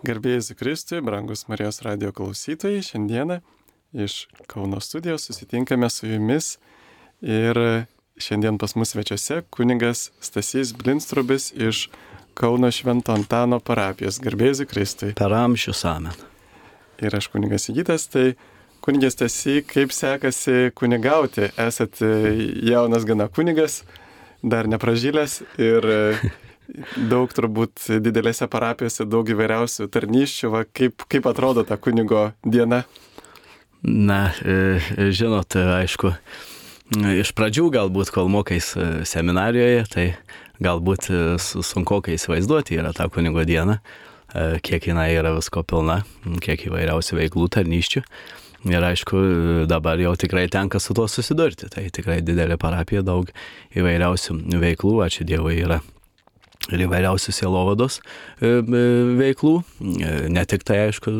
Garbėjai Kristui, brangus Marijos radio klausytojai, šiandieną iš Kauno studijos susitinkame su jumis ir šiandien pas mus svečiuose kunigas Stasys Blinstrubis iš Kauno Švento Antano parapijos. Garbėjai Kristui. Per amžius amen. Ir aš kunigas Įgytas, tai kunigas Stasy, kaip sekasi kunigauti? Esat jaunas gana kunigas, dar nepražylęs ir daug turbūt didelėse parapijose, daug įvairiausių tarnyščių. Va, kaip, kaip atrodo ta kunigo diena? Na, e, žinot, aišku, iš pradžių galbūt, kol mokais e, seminarijoje, tai galbūt e, sunku kai įsivaizduoti yra tą kunigo dieną, kiek jinai yra visko pilna, kiek įvairiausių veiklų tarnyščių. Ir aišku, dabar jau tikrai tenka su tuo susidurti. Tai tikrai didelė parapija, daug įvairiausių veiklų, ačiū Dievui, yra ir įvairiausių sielovados e, e, veiklų, e, ne tik tai, aišku,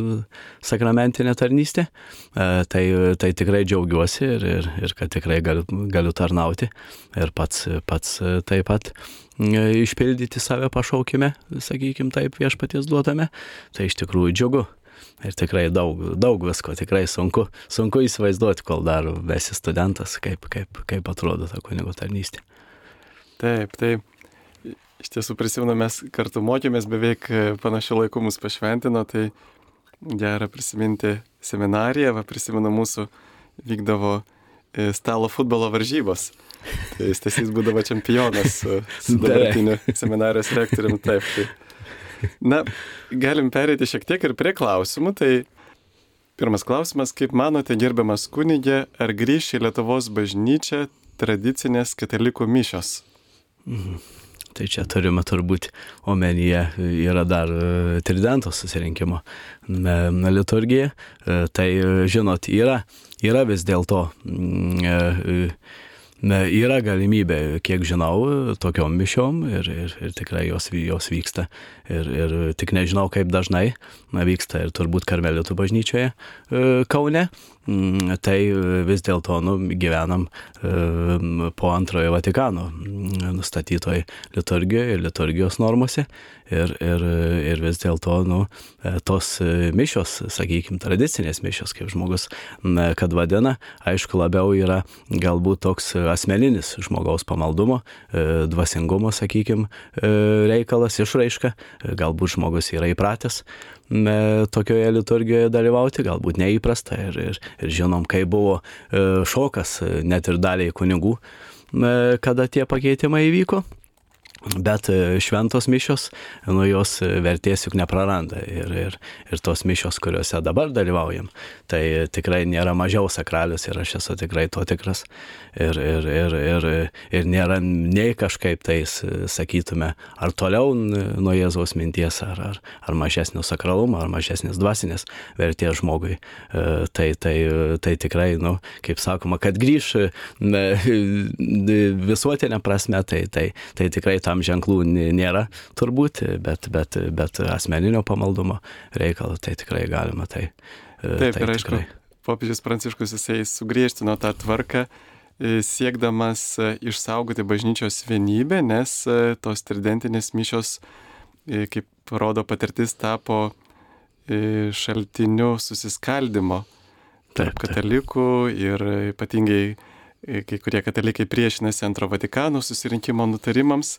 sakramentinė tarnystė, tai, tai tikrai džiaugiuosi ir, ir, ir kad tikrai galiu, galiu tarnauti ir pats, pats taip pat išpildyti save pašaukime, sakykime taip, viešpaties duotame, tai iš tikrųjų džiugu. Ir tikrai daug, daug visko, tikrai sunku, sunku įsivaizduoti, kol dar esi studentas, kaip, kaip, kaip atrodo ta kunigo tarnystė. Taip, taip. Iš tiesų prisimenu, mes kartu mokėmės beveik e, panašiu laiku mus pašventino, tai gera prisiminti seminariją, va prisimenu mūsų vykdavo e, stalo futbolo varžybos. Tai Stasys būdavo čempionas su, su dabartiniu seminarijos rektoriumi. Taip, tai. Na, galim perėti šiek tiek ir prie klausimų. Tai pirmas klausimas, kaip manote, gerbiamas kunigė, ar grįš į Lietuvos bažnyčią tradicinės katalikų mišios? Mhm. Tai čia turime turbūt omenyje yra dar e, tridento susirinkimo liturgija. E, tai žinot, yra, yra vis dėlto mm, e, yra galimybė, kiek žinau, tokiom mišiom ir, ir, ir tikrai jos, jos vyksta. Ir, ir tik nežinau, kaip dažnai na, vyksta ir turbūt Karmelitų bažnyčioje e, Kaune. Mm, tai vis dėlto nu, gyvenam e, po antrojo Vatikano mm, nustatytoj liturgijoje ir liturgijos normose. Ir, ir, ir vis dėlto nu, e, tos mišios, sakykime, tradicinės mišios, kaip žmogus, kad vadina, aišku, labiau yra galbūt toks asmeninis žmogaus pamaldumo, e, dvasingumo, sakykime, reikalas, išraiška. E, galbūt žmogus yra įpratęs tokioje liturgijoje dalyvauti, galbūt neįprasta ir, ir, ir žinom, kai buvo e, šokas net ir daliai kunigų, kada tie pakeitimai įvyko. Bet e, šventos mišios, nu jos vertės juk nepraranda ir, ir, ir tos mišios, kuriuose dabar dalyvaujam, tai tikrai nėra mažiau sakralius ir aš esu tikrai to tikras. Ir, ir, ir, ir, ir nėra nei kažkaip tais, sakytume, ar toliau nuo Jėzaus minties, ar, ar, ar mažesnio sakralumo, ar mažesnės dvasinės vertės žmogui. E, tai, tai, tai tikrai, nu, kaip sakoma, kad grįž visuotinė prasme, tai, tai, tai tikrai ta tam ženklų nėra turbūt, bet, bet, bet asmeninio pamaldumo reikalo tai tikrai galima. Tai, e, Taip, tai ir aišku, popiežius Pranciškus jisai sugriežtino tą tvarką e, siekdamas e, išsaugoti bažnyčios vienybę, nes tos tridentinės mišios, kaip rodo patirtis, tapo šaltiniu susiskaldimo tarp taip, katalikų ir ypatingai kai kurie katalikai priešinasi antro Vatikano susirinkimo nutarimams.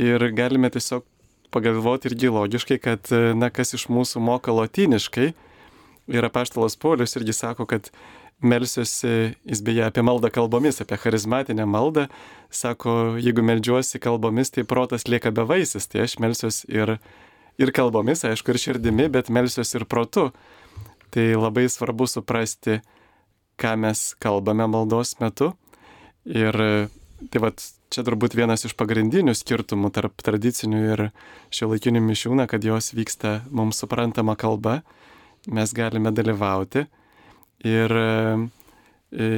Ir galime tiesiog pagalvoti irgi logiškai, kad, na, kas iš mūsų moka latiniškai. Ir apaštalas Polius irgi sako, kad melsiuosi, jis beje apie maldą kalbomis, apie charizmatinę maldą, sako, jeigu melžiuosi kalbomis, tai protas lieka bevaisis, tai aš melsiuosi ir, ir kalbomis, aišku, ir širdimi, bet melsiuosi ir protu. Tai labai svarbu suprasti, ką mes kalbame maldos metu. Ir tai vad, čia turbūt vienas iš pagrindinių skirtumų tarp tradicinių ir šiuolaikinių mišiūną, kad jos vyksta mums suprantama kalba, mes galime dalyvauti ir, e,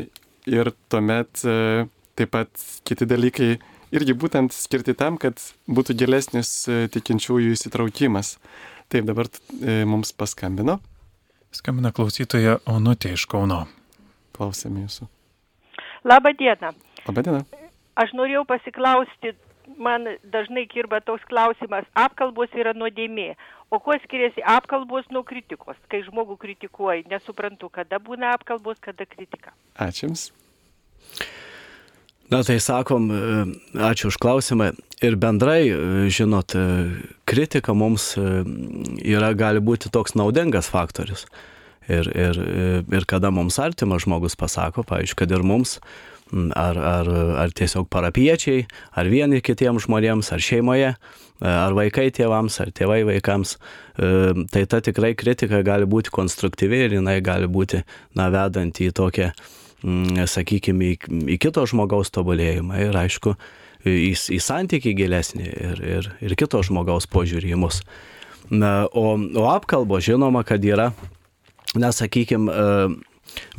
ir tuomet e, taip pat kiti dalykai irgi būtent skirti tam, kad būtų gilesnis e, tikinčiųjų įsitraukimas. Taip, dabar mums paskambino. Skambina klausytoja Onutė iš Kauno. Klausėme jūsų. Labą dieną. Labą dieną. Aš norėjau pasiklausti man dažnai kirba toks klausimas, apkalbos yra nuodėmė. O kuo skiriasi apkalbos nuo kritikos? Kai žmogų kritikuoji, nesuprantu, kada būna apkalbos, kada kritika. Ačiū Jums. Na tai sakom, e, ačiū už klausimą. Ir bendrai, e, žinot, e, kritika mums yra gali būti toks naudingas faktorius. Ir, ir, ir kada mums artimas žmogus pasako, pavyzdžiui, kad ir mums, ar, ar, ar tiesiog parapiečiai, ar vieni kitiems žmonėms, ar šeimoje, ar vaikai tėvams, ar tėvai vaikams, tai ta tikrai kritika gali būti konstruktyvi ir jinai gali būti, na, vedant į tokią, sakykime, į, į kito žmogaus tobulėjimą ir, aišku, į, į santykį gilesnį ir, ir, ir kito žmogaus požiūrėjimus. Na, o, o apkalbo žinoma, kad yra na, sakykime,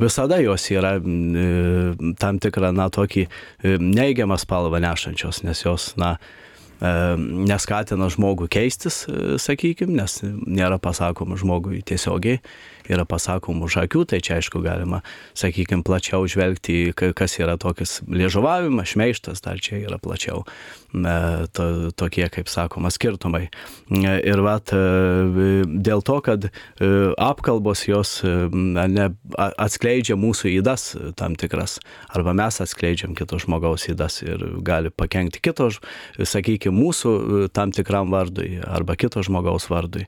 visada jos yra tam tikrą, na, tokį neigiamą spalvą nešančios, nes jos, na, neskatina žmogų keistis, sakykime, nes nėra pasakoma žmogui tiesiogiai, yra pasakoma už akių, tai čia aišku galima, sakykime, plačiau žvelgti, kas yra tokis liežuvavimas, šmeištas, dar čia yra plačiau to, tokie, kaip sakoma, skirtumai. Ir vat, dėl to, kad apkalbos jos ne, atskleidžia mūsų įdas tam tikras, arba mes atskleidžiam kito žmogaus įdas ir gali pakengti kito, sakykime, mūsų tam tikram vardui arba kito žmogaus vardui.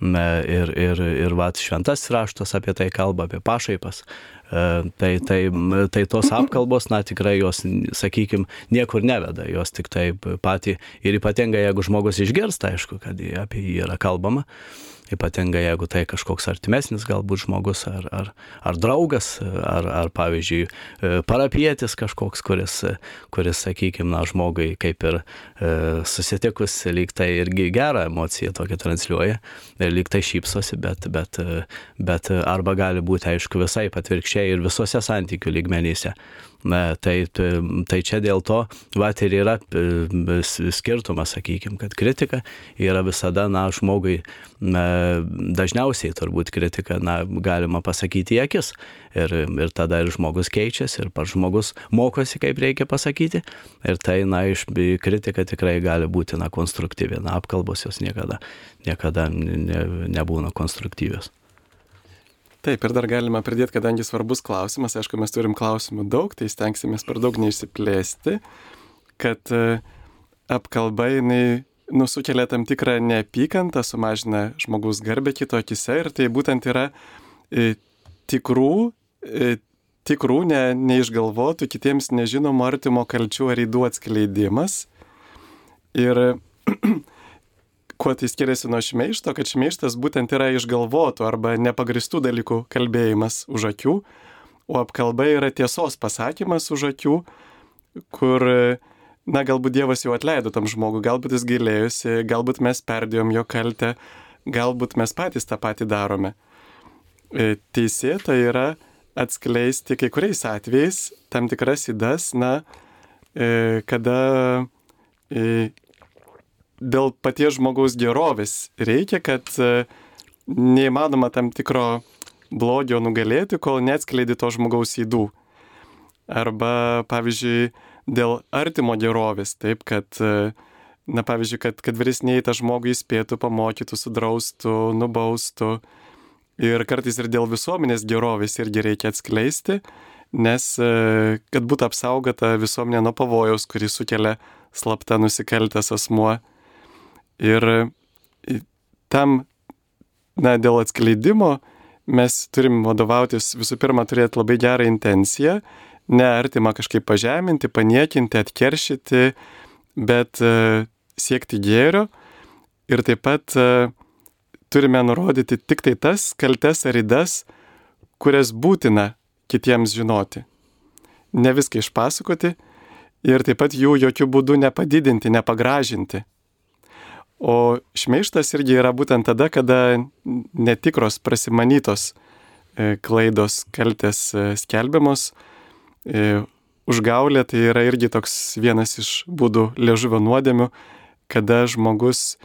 Ir, ir, ir vat, šventas raštas apie tai kalba, apie pašaipas. Tai, tai, tai tos apkalbos, na tikrai jos, sakykime, niekur neveda, jos tik taip patį ir ypatingai jeigu žmogus išgirsta, aišku, kad apie jį yra kalbama, ypatingai jeigu tai kažkoks artimesnis galbūt žmogus ar, ar, ar draugas, ar, ar pavyzdžiui parapietis kažkoks, kuris, kuris sakykime, na, žmogui kaip ir e, susitikus lyg tai irgi gerą emociją tokią transliuoja, lyg tai šypsosi, bet, bet, bet arba gali būti, aišku, visai atvirkščiai ir visose santykių lygmenyse. Tai, tai čia dėl to, va, ir yra skirtumas, sakykime, kad kritika yra visada, na, žmogui dažniausiai turbūt kritika, na, galima pasakyti į akis. Ir, ir tada ir žmogus keičiasi, ir pats žmogus mokosi, kaip reikia pasakyti. Ir tai, na, iš kritika tikrai gali būti, na, konstruktyvi. Na, apkalbos jos niekada, niekada ne, nebūna konstruktyvios. Taip, ir dar galima pridėti, kadangi svarbus klausimas, aišku, mes turim klausimų daug, tai stengsimės per daug neišsiplėsti, kad e, apkalba jinai nusukelia tam tikrą neapykantą, sumažina žmogus garbę kito akise ir tai būtent yra e, tikrų, e, tikrų ne, neišgalvotų, kitiems nežinomų artimo kalčių ar įdų atskleidimas. Ir kuo tai skiriasi nuo šmeišto, kad šmeištas būtent yra išgalvotų arba nepagristų dalykų kalbėjimas už akių, o apkalba yra tiesos pasakymas už akių, kur, na, galbūt Dievas jau atleido tam žmogui, galbūt jis gailėjusi, galbūt mes perdėjom jo kaltę, galbūt mes patys tą patį darome. E, teisėta yra atskleisti kai kuriais atvejais tam tikras įdas, na, e, kada e, dėl paties žmogaus gerovės reikia, kad e, neįmanoma tam tikro blogio nugalėti, kol neatskleidi to žmogaus įdų. Arba, pavyzdžiui, dėl artimo gerovės, taip, kad, e, na, pavyzdžiui, kad, kad vyresniai tą žmogų įspėtų, pamokytų, sudraustų, nubaustų. Ir kartais ir dėl visuomenės gerovės irgi reikia atskleisti, nes e, kad būtų apsaugota visuomenė nuo pavojaus, kurį sukelia slapta nusikaltęs asmuo. Ir tam, na, dėl atskleidimo mes turim vadovautis visų pirma turėti labai gerą intenciją, ne artimą kažkaip pažeminti, paniekinti, atkeršyti, bet uh, siekti gėrio ir taip pat uh, turime nurodyti tik tai tas kaltes ar įdas, kurias būtina kitiems žinoti. Ne viską išpasakoti ir taip pat jų jokių būdų nepadidinti, nepagražinti. O šmeištas irgi yra būtent tada, kada netikros prasimanytos e, klaidos, kaltės e, skelbiamos. E, užgaulė tai yra irgi toks vienas iš būdų liežuvio nuodėmių, kada žmogus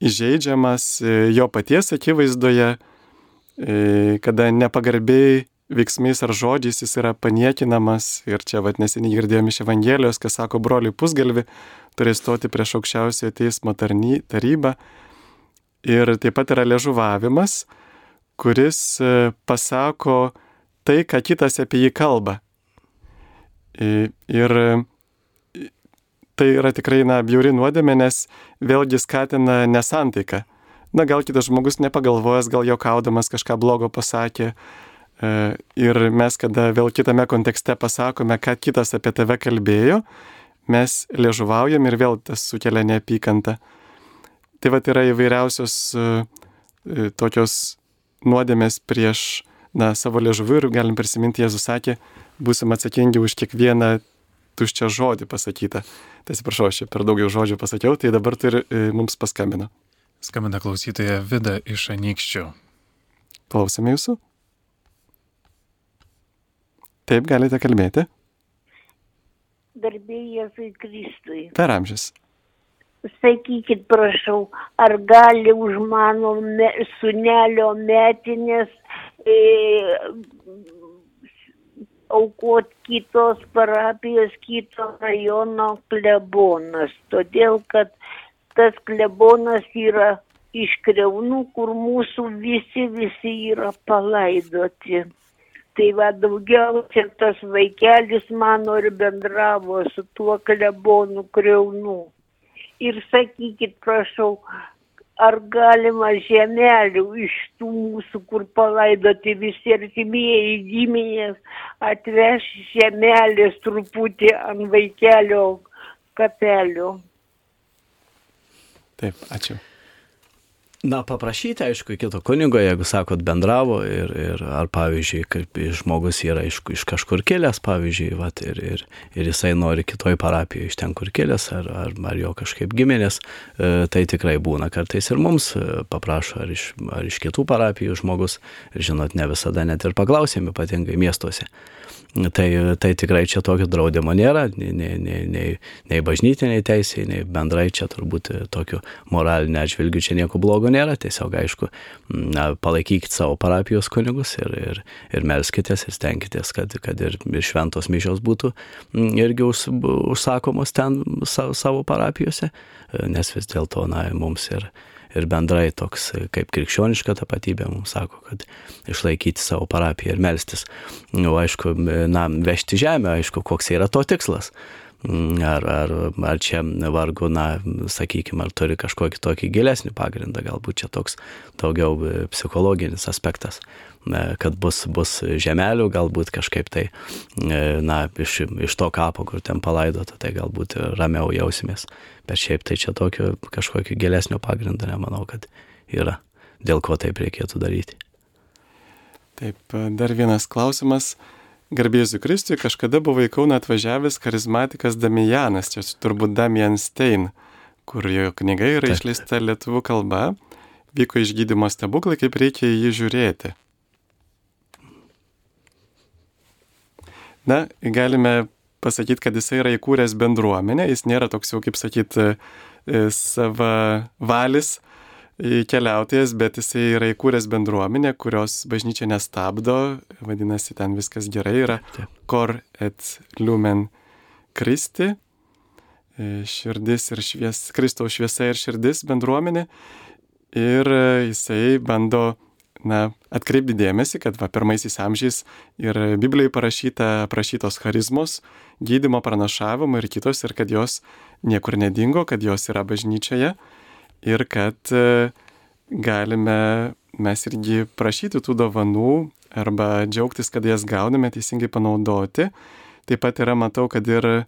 įžeidžiamas jo paties akivaizdoje, kada nepagarbiai veiksmais ar žodžiais jis yra paniekinamas. Ir čia vad neseniai girdėjome iš Evangelijos, kas sako broliui pusgalvi, turi stoti prieš aukščiausiojo teismo tarny, tarybą. Ir taip pat yra ležuvavimas, kuris e, pasako tai, ką kitas apie jį kalba. Ir tai yra tikrai, na, bjauri nuodėmė, nes vėlgi skatina nesantaiką. Na, gal kitas žmogus nepagalvojęs, gal jokaudamas kažką blogo pasakė. E, ir mes, kada vėl kitame kontekste pasakome, ką kitas apie tave kalbėjo, mes liežuvaujam ir vėl tas sukelia neapykantą. Tai va yra įvairiausios uh, tokios nuodėmės prieš na, savo liežuvių ir galim prisiminti, Jėzus sakė, būsim atsakingi už kiekvieną tuščią žodį pasakytą. Tai atsiprašau, aš čia per daugiau žodžių pasakiau, tai dabar tai ir e, mums paskambino. Skambina klausytoja Vida iš Anykščių. Klausome jūsų. Taip, galite kalbėti. Garbė Jėzui Kristui. Per amžius. Sakykit, prašau, ar gali už mano me, sunelio metinės e, aukot kitos parapijos, kito rajono klebonas, todėl kad tas klebonas yra iš kreunų, kur mūsų visi, visi yra palaidoti. Tai va daugiausia tas vaikelis mano ir bendravo su tuo klebonu kreunų. Ir sakykit, prašau, ar galima žemelių iš tų mūsų, kur palaidoti visi artimieji giminės, atveš žemelės truputį ant vaikelio kapelio. Taip, ačiū. Na, paprašyti, aišku, kito kunigo, jeigu sakot bendravo ir, ir ar, pavyzdžiui, kaip žmogus yra iš, iš kažkur kilęs, pavyzdžiui, vat, ir, ir, ir jisai nori kitoj parapijoje iš ten, kur kilęs, ar, ar, ar jo kažkaip giminės, e, tai tikrai būna kartais ir mums e, paprašo, ar iš, ar iš kitų parapijų žmogus, žinot, ne visada net ir paklausėm, ypatingai miestuose. Tai, tai tikrai čia tokio draudimo nėra, nei, nei, nei, nei bažnytiniai teisėjai, nei bendrai čia turbūt tokiu moraliniu atžvilgiu čia nieko blogo nėra, tiesiog aišku, na, palaikykite savo parapijos kunigus ir, ir, ir melskitės ir stenkitės, kad, kad ir, ir šventos mišios būtų irgi už, užsakomos ten savo parapijose, nes vis dėlto, na, mums ir ir bendrai toks kaip krikščioniška tapatybė mums sako, kad išlaikyti savo parapiją ir melstis. Nu, aišku, na, vežti žemę, aišku, koks yra to tikslas. Ar, ar, ar čia vargu, na, sakykime, ar turi kažkokį tokį gilesnį pagrindą, galbūt čia toks daugiau psichologinis aspektas kad bus, bus žemelių, galbūt kažkaip tai, na, iš, iš to kapo, kur ten palaidota, tai galbūt ramiau jausimės. Bet šiaip tai čia tokio kažkokio gilesnio pagrindo nemanau, kad yra, dėl ko taip reikėtų daryti. Taip, dar vienas klausimas. Garbėsiu Kristui, kažkada buvo į Kauną atvažiavęs charizmatikas Damijanas, čia turbūt Damian Stein, kur jo knyga yra Taip. išleista lietuvų kalba. Vyko išgydymo stebuklai, kaip reikia į jį žiūrėti. Na, galime pasakyti, kad jisai yra įkūręs bendruomenę, jis nėra toks jau, kaip sakyti, e, sava valis keliautojas, bet jisai yra įkūręs bendruomenę, kurios bažnyčia nestabdo, vadinasi, ten viskas gerai yra. Kor et lumen Kristi, e, širdis ir švies, Kristaus šviesa ir širdis bendruomenė. Ir e, jisai bando na, atkreipti dėmesį, kad va, pirmaisiais amžiais ir Biblijoje parašyta, aprašytos charizmos, gydimo pranašavimo ir kitos, ir kad jos niekur nedingo, kad jos yra bažnyčioje ir kad e, galime mes irgi prašyti tų dovanų arba džiaugtis, kad jas gauname teisingai panaudoti. Taip pat yra, matau, kad ir e,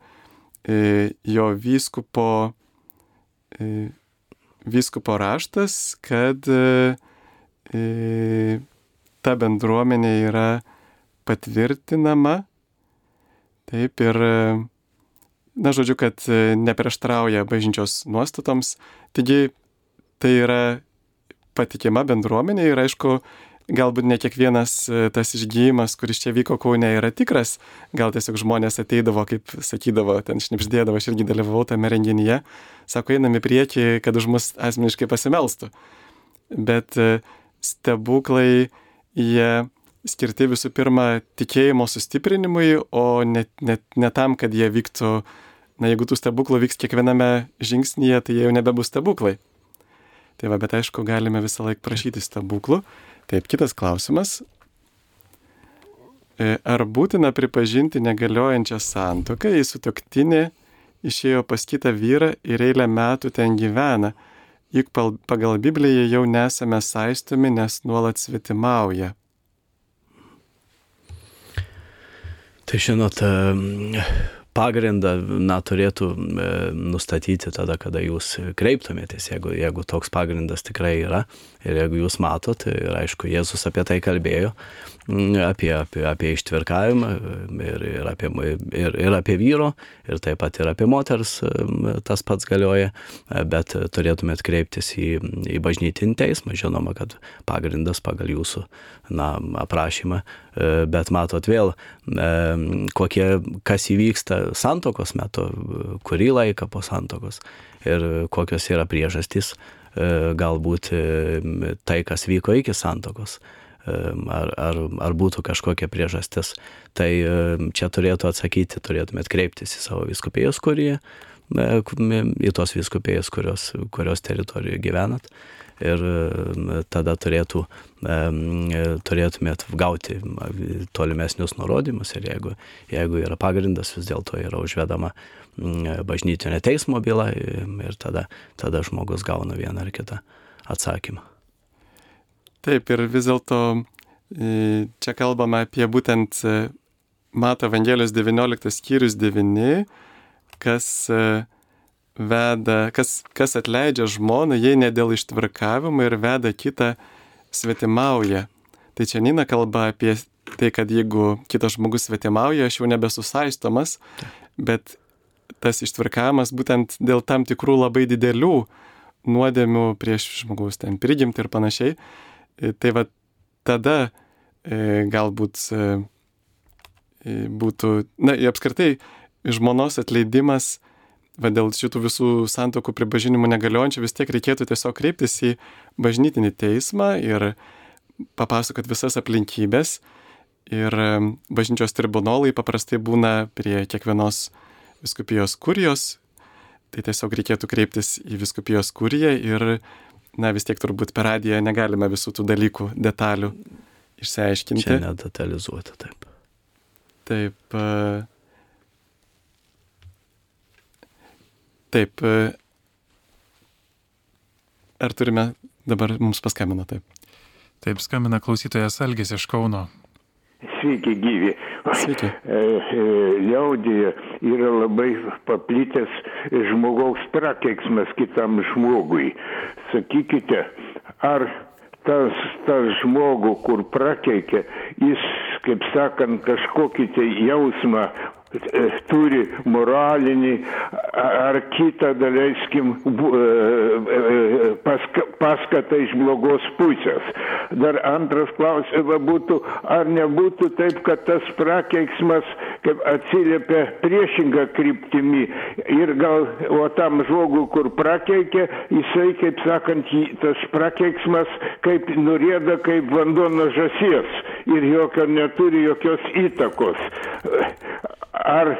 jo vyskupo, e, vyskupo raštas, kad e, ta bendruomenė yra patvirtinama. Taip ir, na, žodžiu, kad neprieštrauja bažnyčios nuostatoms. Taigi tai yra patikima bendruomenė ir aišku, galbūt ne kiekvienas tas išgyjimas, kuris čia vyko Kaune, yra tikras. Gal tiesiog žmonės ateidavo, kaip sakydavo, ten šnipždėdavo, aš irgi dalyvavau tame renginyje, sako, einam į priekį, kad už mus asmeniškai pasimelstų. Bet stebuklai, jie skirti visų pirma tikėjimo sustiprinimui, o ne, ne, ne tam, kad jie vyktų, na jeigu tų stebuklų vyks kiekviename žingsnyje, tai jie jau nebebus stebuklai. Tai va, bet aišku, galime visą laiką prašyti stebuklų. Taip, kitas klausimas. E, ar būtina pripažinti negaliojančią santoką, jei sutoktinė išėjo pas kitą vyrą ir eilę metų ten gyvena, juk pagal Bibliją jau nesame saistomi, nes nuolat svetimauja. Tai žinot, pagrindą na, turėtų e, nustatyti tada, kada jūs kreiptumėtės, jeigu, jeigu toks pagrindas tikrai yra ir jeigu jūs matot, ir aišku, Jėzus apie tai kalbėjo, apie, apie, apie ištvirkavimą ir, ir, apie, ir, ir apie vyro, ir taip pat ir apie moters tas pats galioja, bet turėtumėt kreiptis į, į bažnytinį teismą, žinoma, kad pagrindas pagal jūsų na, aprašymą, bet matot vėl, kokie, kas įvyksta santokos metu, kurį laiką po santokos ir kokios yra priežastys, galbūt tai, kas vyko iki santokos ar, ar, ar būtų kažkokia priežastis. Tai čia turėtų atsakyti, turėtumėt kreiptis į savo viskupėjus, kurie, į tos viskupėjus, kurios, kurios teritorijoje gyvenat. Ir tada turėtų, turėtumėt gauti tolimesnius nurodymus ir jeigu, jeigu yra pagrindas, vis dėlto yra užvedama bažnytinė teismo byla ir tada, tada žmogus gauna vieną ar kitą atsakymą. Taip, ir vis dėlto e, čia kalbame apie būtent e, Mato Evangelijos 19 skyrius 9, kas e, veda, kas, kas atleidžia žmoną, jei ne dėl ištvirkavimo ir veda kitą svetimauja. Tai čia Nina kalba apie tai, kad jeigu kitas žmogus svetimauja, aš jau nebesusaistomas, bet tas ištvirkavimas būtent dėl tam tikrų labai didelių nuodėmių prieš žmogaus ten prigimti ir panašiai, E, tai va tada e, galbūt e, būtų, na, apskritai, žmonos atleidimas, va dėl šitų visų santokų pripažinimų negaliojančių, vis tiek reikėtų tiesiog kreiptis į bažnytinį teismą ir papasakot visas aplinkybės. Ir bažnyčios tribunolai paprastai būna prie kiekvienos viskupijos kurijos, tai tiesiog reikėtų kreiptis į viskupijos kuriją ir na vis tiek turbūt per radiją negalime visų tų dalykų detalių išsiaiškinti. Čia nedetalizuoti, taip. Taip. E, taip. E, ar turime dabar mums paskambino taip? Taip, skambina klausytojas Algis iš Kauno. Sveiki, gyvi. Sveiki. E, liaudėje yra labai paplitęs žmogaus prakeiksmas kitam žmogui. Sakykite, ar tas, tas žmogų, kur prakeikė, jis, kaip sakant, kažkokį tai jausmą E, turi moralinį ar kitą, daleiskim, e, e, paskatą iš blogos pusės. Dar antras klausimas būtų, ar nebūtų taip, kad tas prakeiksmas kaip atsiliepia priešingą kryptimį ir gal, o tam žmogui, kur prakeikė, jisai, kaip sakant, tas prakeiksmas kaip nurėda kaip vanduo nuo žasies ir jokio neturi jokios įtakos ar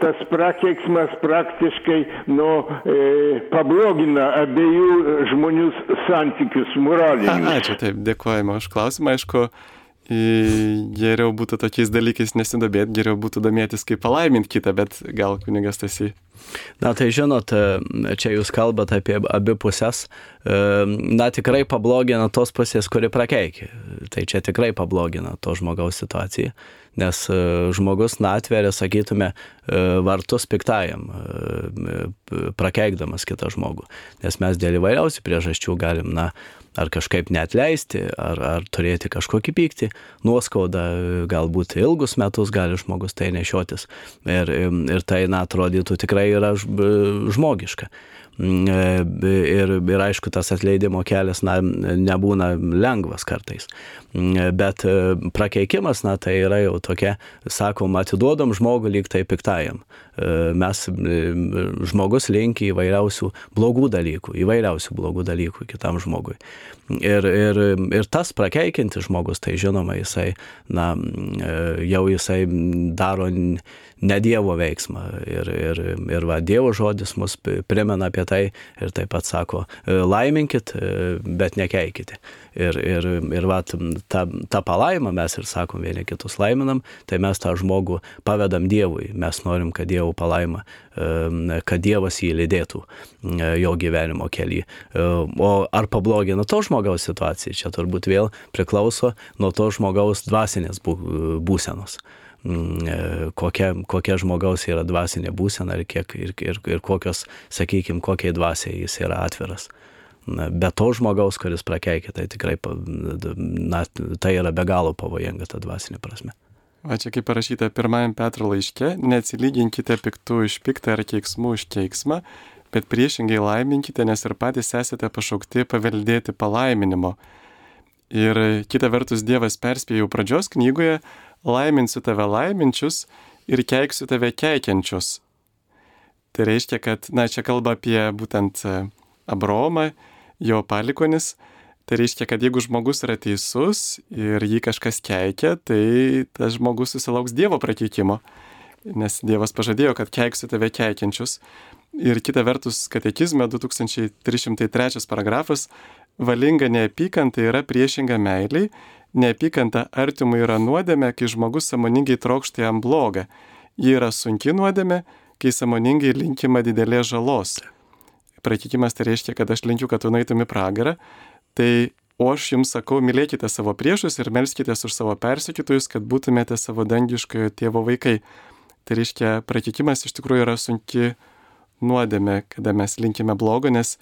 tas prakeiksmas praktiškai nu, e, pablogina abiejų žmonių santykius moralinius. Ačiū, taip, dėkojame už klausimą. Aišku, geriau būtų tokiais dalykais nesidabėti, geriau būtų domėtis, kaip palaiminti kitą, bet gal kunigas tas į Na tai žinot, e, čia jūs kalbate apie abi pusės. E, na tikrai pablogina tos pusės, kuri prakeikia. Tai čia tikrai pablogina to žmogaus situaciją, nes e, žmogus na atveria, sakytume, vartus piktajam, prakeikdamas kitą žmogų. Nes mes dėl įvairiausių priežasčių galim, na, ar kažkaip neatleisti, ar, ar turėti kažkokį pyktį, nuoskaudą, galbūt ilgus metus gali žmogus tai nešiotis. Ir, ir tai, na, atrodytų tikrai yra žmogiška. Mm, e, ir, ir aišku, tas atleidimo kelias na, nebūna lengvas kartais. Mm, bet e, prakeikimas, na, tai yra jau tokia, sakom, atiduodam žmogų lyg tai piktajam. E, mes, žmogus linkia įvairiausių blogų dalykų, įvairiausių blogų dalykų kitam žmogui. Ir, ir, ir tas prakeikinti žmogus, tai žinoma, jisai, na, jau jisai daro ne Dievo veiksmą. Ir, ir, ir va, Dievo žodis mus primena apie tai ir taip pat sako, laiminkit, bet nekeikite. Ir, ir, ir va, tą, tą palaimą mes ir sakom vieni kitus laiminam, tai mes tą žmogų pavedam Dievui. Mes norim, kad Dievo palaima, kad Dievas jį lydėtų jo gyvenimo kelyje. O ar pablogina to žmogaus? situacija. Čia turbūt vėl priklauso nuo to žmogaus dvasinės būsenos. Mm, e, kokia, kokia žmogaus yra dvasinė būsena ir, kiek, ir, ir, ir kokios, sakykime, kokiai dvasiai jis yra atviras. Be to žmogaus, kuris prakeikia, tai tikrai na, tai yra be galo pavojinga ta dvasinė prasme. O čia kaip parašyta pirmajam Petro laiške, neatsilyginkite piktų iš piktą ar keiksmų iš keiksmą, bet priešingai laiminkite, nes ir patys esate pašaukti paveldėti palaiminimo. Ir kita vertus Dievas perspėjo jau pradžios knygoje, laiminsiu tave laiminčius ir keiksiu tave keikiančius. Tai reiškia, kad, na, čia kalba apie būtent e, Abromą, jo palikonis. Tai reiškia, kad jeigu žmogus yra teisus ir jį kažkas keikia, tai tas žmogus susilauks Dievo prakeikimo. Nes Dievas pažadėjo, kad keiksiu tave keikiančius. Ir kita vertus, katekizme 2303 paragrafas, valinga neapykanta yra priešinga meiliai, neapykanta artimui yra nuodėmė, kai žmogus samoningai trokšta jam blogą. Ji yra sunki nuodėmė, kai samoningai linkima didelės žalos. Prakeikimas tai reiškia, kad aš linkiu, kad tu naitum į pragarą, tai o aš jums sakau, mylėkite savo priešus ir melskite už savo persekitojus, kad būtumėte savo dangiškojo tėvo vaikai. Tai reiškia, prakeikimas iš tikrųjų yra sunki nuodėmė, kada mes linkime blogo, nes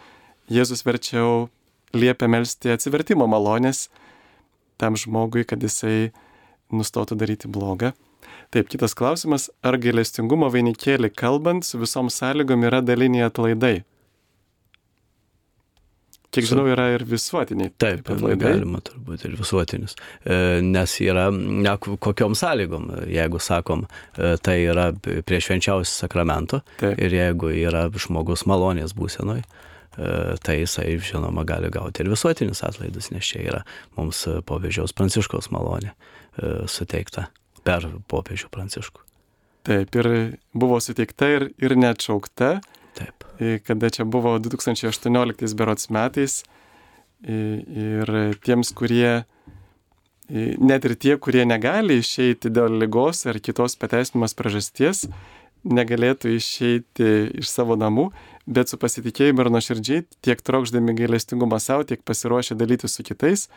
Jėzus verčiau liepia melstį atsivertimo malonės tam žmogui, kad jisai nustotų daryti blogą. Taip, kitas klausimas, ar gailestingumo vainikėlį kalbant su visom sąlygom yra daliniai atlaidai? Kiek žinau, yra ir visuotiniai. Taip, taip galima turbūt ir visuotinis. E, nes yra, ne, kokiom sąlygom, jeigu sakom, e, tai yra prie švenčiausio sakramento taip. ir jeigu yra žmogus malonės būsenoj, e, tai jisai, žinoma, gali gauti ir visuotinis atlaidus, nes čia yra mums popiežiaus pranciškos malonė suteikta per popiežių pranciškų. Taip, ir buvo suteikta ir, ir neatšaukta. Taip. Kada čia buvo 2018 berots metais. Ir tiems, kurie, net ir tie, kurie negali išeiti dėl lygos ar kitos pateisinimas priežasties, negalėtų išeiti iš savo namų, bet su pasitikėjimu ir nuoširdžiai, tiek trokšdami gailestingumą savo, tiek pasiruošę dalyti su kitais,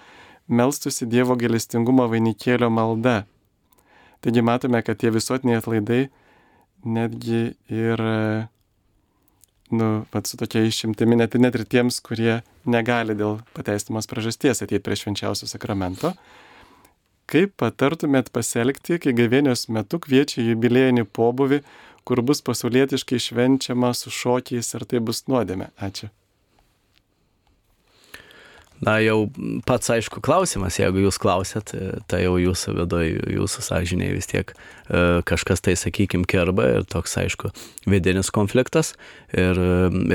melstusi Dievo gailestingumo vainikėlio malda. Taigi matome, kad tie visuotiniai atlaidai netgi ir nu, pat su tokia išimtimi net, net ir tiems, kurie negali dėl pateistumos priežasties ateiti prie švenčiausio sakramento. Kaip patartumėt pasielgti, kai gavėnios metu kviečia jubilėjinį pobuvį, kur bus pasaulietiškai švenčiama su šokiais, ar tai bus nuodėmė? Ačiū na jau pats aišku klausimas, jeigu jūs klausėt, tai jau jūsų vidoj, jūsų sąžiniai vis tiek e, kažkas tai, sakykime, kerba ir toks, aišku, vidinis konfliktas. Ir,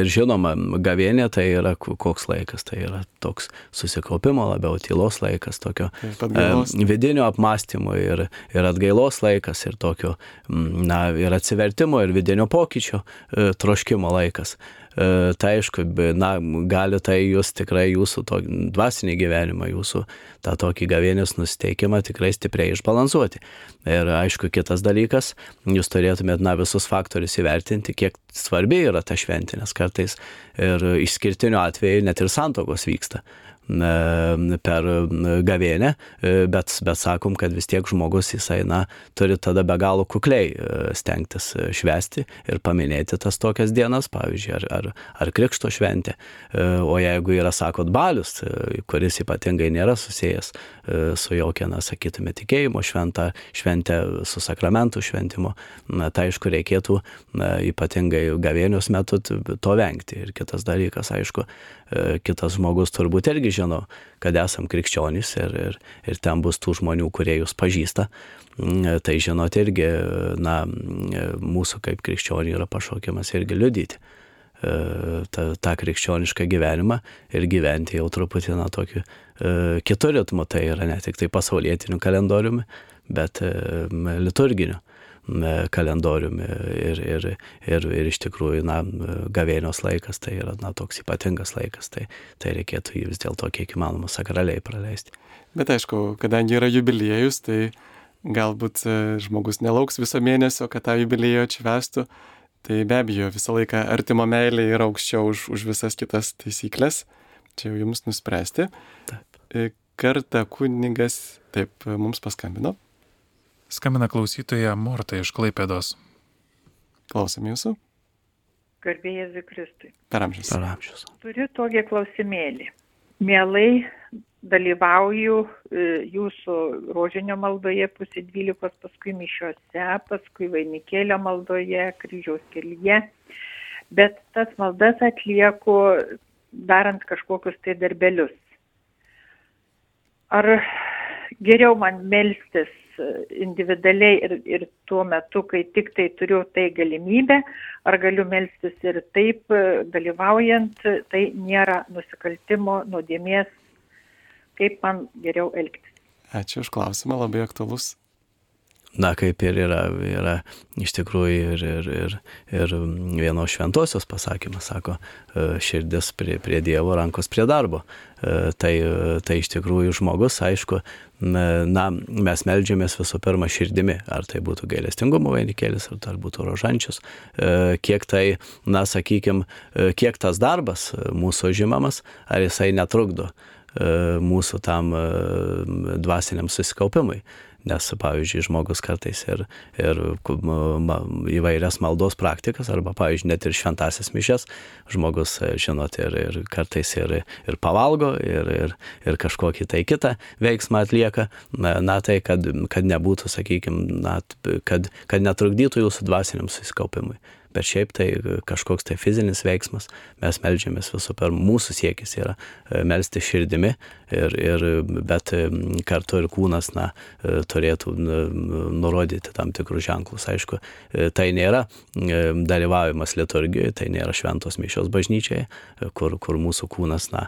ir žinoma, gavienė tai yra koks laikas, tai yra toks susikaupimo labiau tylos laikas, tokio e, vidinio apmąstymo ir, ir atgailos laikas ir tokio, na, ir atsivertimo ir vidinio pokyčio e, troškimo laikas. E, tai aišku, na, gali tai jūs tikrai jūsų to dvasinį gyvenimą, jūsų tą tokį gavienės nusteikimą tikrai stipriai išbalansuoti. Ir aišku, kitas dalykas, jūs turėtumėt, na, visus faktorius įvertinti, kiek svarbi yra ta šventė, nes kartais ir išskirtiniu atveju net ir santokos vyksta per gavėnę, e, bet, bet sakom, kad vis tiek žmogus jisai, na, turi tada be galo kukliai e, stengtis e, švesti ir paminėti tas tokias dienas, pavyzdžiui, ar, ar, ar krikšto šventė. O jeigu yra, sakot, balius, kuris ypatingai nėra susijęs su jokia, na, sakytume, tikėjimo šventa, šventė su sakramentų šventimu, na, tai aišku, reikėtų na, ypatingai gavėnios metu to vengti. Ir kitas dalykas, aišku, kitas žmogus turbūt irgi žino, kad esam krikščionys ir, ir, ir ten bus tų žmonių, kurie jūs pažįsta. Mm, tai žinot irgi, na, mūsų kaip krikščionių yra pašaukiamas irgi liudyti. tą, tą krikščionišką gyvenimą ir gyventi jau truputį, na, tokiu kitu ritmu, tai yra ne tik tai pasaulietiniu kalendoriumi, bet liturginiu kalendoriumi ir, ir, ir, ir iš tikrųjų, na, gavėnios laikas tai yra, na, toks ypatingas laikas, tai, tai reikėtų jį vis dėlto kiek įmanoma sakraliai praleisti. Bet aišku, kadangi yra jubiliejus, tai galbūt e, žmogus nelauks viso mėnesio, kad tą jubiliejų atšvestų, tai be abejo visą laiką artimo meilė yra aukščiau už, už visas kitas taisyklės, čia jau jums nuspręsti. Taip. E, kartą kunigas taip mums paskambino. Skambina klausytoja Morta iš Klaipėdos. Klausom jūsų. Garbėjai Zikristui. Per amžius. Per amžius. Turiu tokį klausimėlį. Mielai dalyvauju e, jūsų rožinio maldoje pusė dvylikos, paskui mišiuose, paskui vainikėlio maldoje, kryžiaus kelyje. Bet tas maldas atlieku darant kažkokius tai darbelius. Ar geriau man melstis individualiai ir, ir tuo metu, kai tik tai turiu tai galimybę, ar galiu melstis ir taip dalyvaujant, tai nėra nusikaltimo, nuodėmės, kaip man geriau elgtis. Ačiū už klausimą, labai aktualus na, kaip ir yra, yra iš tikrųjų ir, ir, ir, ir vienos šventosios pasakymas, sako, e, širdis prie, prie Dievo, rankos prie darbo. E, tai, tai iš tikrųjų žmogus, aišku, na, mes melžiamės visų pirma širdimi, ar tai būtų gailestingumo vainikėlis, ar tai būtų rožančius, e, kiek tai, na, sakykime, kiek tas darbas mūsų žimamas, ar jisai netrukdo mūsų tam dvasiniam susikaupimui nes, pavyzdžiui, žmogus kartais ir, ir įvairias maldos praktikas, arba, pavyzdžiui, net ir šventasias mišes, žmogus, žinot, ir, ir kartais ir, ir pavalgo, ir, ir, ir kažkokį tai kitą veiksmą atlieka, na, na tai, kad, kad nebūtų, sakykime, kad, kad netrukdytų jūsų dvasiniam susikaupimui bet šiaip tai kažkoks tai fizinis veiksmas, mes melžiamės visų pirma, mūsų siekis yra e, melsti širdimi, ir, ir, bet e, kartu ir kūnas na, e, turėtų nurodyti tam tikrus ženklus. Aišku, tai nėra dalyvavimas liturgijoje, tai nėra šventos mišios bažnyčiai, kur, kur mūsų kūnas na,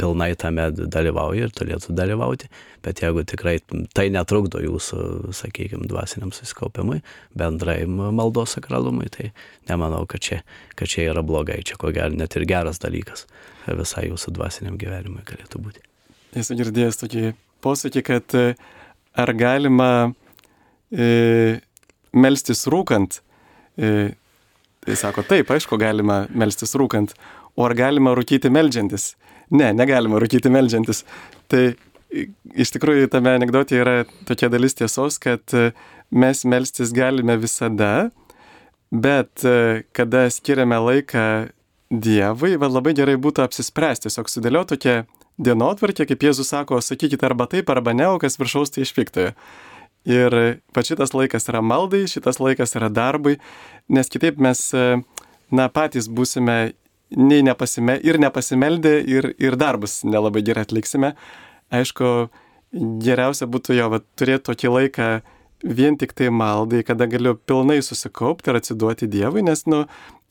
pilnai tame dalyvauja ir turėtų dalyvauti, bet jeigu tikrai tai netrukdo jūsų, sakykime, dvasiniam susikaupimui, bendrai maldos sakralumui, tai nemanau, kad čia, kad čia yra blogai, čia ko gero net ir geras dalykas visai jūsų dvasiniam gyvenimui galėtų būti. Esu girdėjęs tokį posakį, kad e, ar galima e, melstis rūkant. E, tai sako, taip, aišku, galima melstis rūkant. O ar galima rūkyti melžiantis? Ne, negalima rūkyti melžiantis. Tai iš tikrųjų tame anegdotė yra tokia dalis tiesos, kad e, mes melstis galime visada, Bet e, kada skiriame laiką Dievui, va labai gerai būtų apsispręsti, tiesiog sudėlioti tokią dienotvarkę, kaip Jėzus sako, sakykite arba taip, arba ne, o kas viršaus tai išpiktojo. Ir va šitas laikas yra maldai, šitas laikas yra darbui, nes kitaip mes, e, na, patys būsime nei nepasime, ir nepasimeldę, ir, ir darbus nelabai gerai atliksime. Aišku, geriausia būtų jo va, turėti tokį laiką vien tik tai maldai, kada galiu pilnai susikaupti ir atsiduoti Dievui, nes, nu,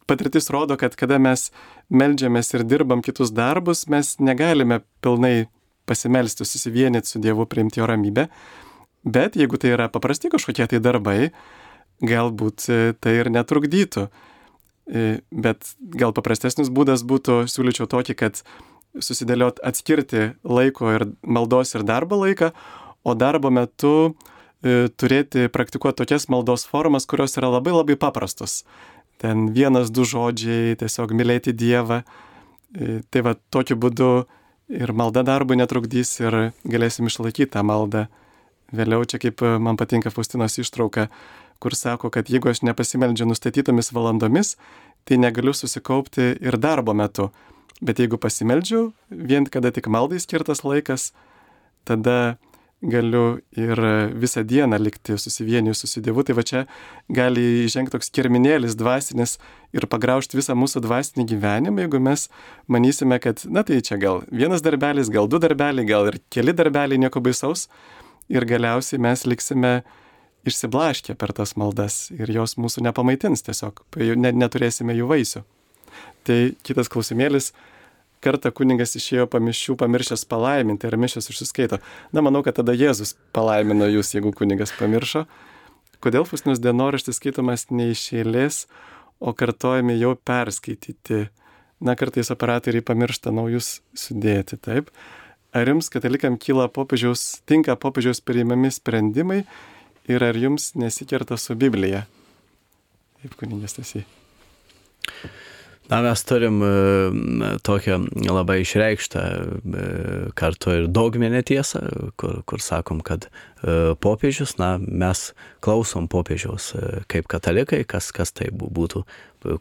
patirtis rodo, kad kada mes melžiamės ir dirbam kitus darbus, mes negalime pilnai pasimelsti, susivienyti su Dievu, priimti jo ramybę. Bet jeigu tai yra paprasti kažkokie tai darbai, galbūt e, tai ir netrukdytų. E, bet gal paprastesnis būdas būtų, siūlyčiau tokį, kad susidėliot atskirti laiko ir maldos ir darbo laiką, o darbo metu uh, turėti, praktikuoti tokias maldos formas, kurios yra labai labai paprastos. Ten vienas, du žodžiai, tiesiog mylėti Dievą. E, tai va tokiu būdu ir malda darbui netrukdys ir galėsim išlaikyti tą maldą. Vėliau čia kaip man patinka Faustinos ištrauka, kur sako, kad jeigu aš nepasimeldžiu nustatytomis valandomis, tai negaliu susikaupti ir darbo metu. Bet jeigu pasimeldžiu, vien kada tik maldai skirtas laikas, tada galiu ir visą dieną likti susivienijus su Dievu. Tai va čia gali žengti toks kirminėlis dvasinis ir pagraužti visą mūsų dvasinį gyvenimą, jeigu mes manysime, kad, na tai čia gal vienas darbelis, gal du darbeliai, gal ir keli darbeliai, nieko baisaus. Ir galiausiai mes liksime išsiblaškę per tas maldas ir jos mūsų nepamaitins tiesiog, neturėsime jų vaisių. Tai kitas klausimėlis. Kartą kuningas išėjo pamiščių pamiršęs palaiminti ir mišęs užsiskaito. Na, manau, kad tada Jėzus palaimino jūs, jeigu kuningas pamiršo. Kodėl Fustinus dienoraštis skaitomas ne iš eilės, o kartojami jau perskaityti? Na, kartais operatoriai pamiršta naujus sudėti, taip. Ar jums, katalikam, kyla popiežiaus, tinka popiežiaus priimami sprendimai ir ar jums nesikerta su Biblija? Kaip kuningas tasy. Na, mes turim e, tokią labai išreikštą e, kartu ir dogminę tiesą, kur, kur sakom, kad e, popiežius, na, mes klausom popiežiaus kaip katalikai, kas, kas tai būtų,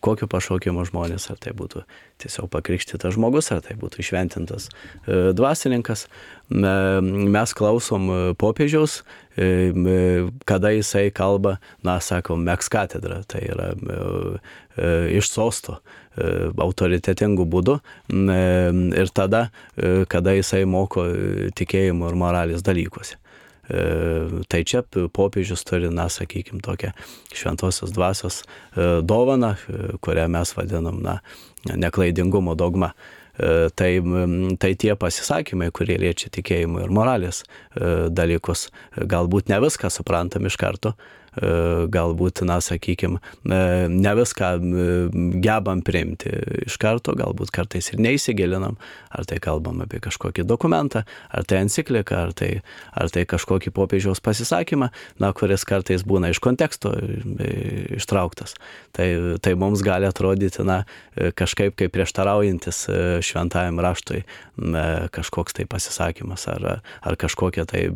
kokio pašaukimo žmonės, ar tai būtų tiesiog pakrikštytas žmogus, ar tai būtų išventintas dvasininkas. Mes klausom popiežiaus, kada jisai kalba, na, sakom, meks katedra, tai yra iš sosto autoritetingų būdų ir tada, kada jisai moko tikėjimo ir moralės dalykuose. Tai čia popiežius turi, na, sakykime, tokią šventosios dvasios dovaną, kurią mes vadinam, na, neklaidingumo dogma. Tai, tai tie pasisakymai, kurie liečia tikėjimo ir moralės dalykus, galbūt ne viską suprantam iš karto, E, galbūt, na, sakykime, ne viską gebam priimti iš karto, galbūt kartais ir neįsigilinam, ar tai kalbam apie kažkokį dokumentą, ar tai encikliką, ar tai, ar tai kažkokį popiežiaus pasisakymą, na, kuris kartais būna iš konteksto e, ištrauktas. Tai, tai mums gali atrodyti, na, kažkaip kaip prieštaraujantis e, šventajam raštui kažkoks tai pasisakymas ar, ar kažkokia tai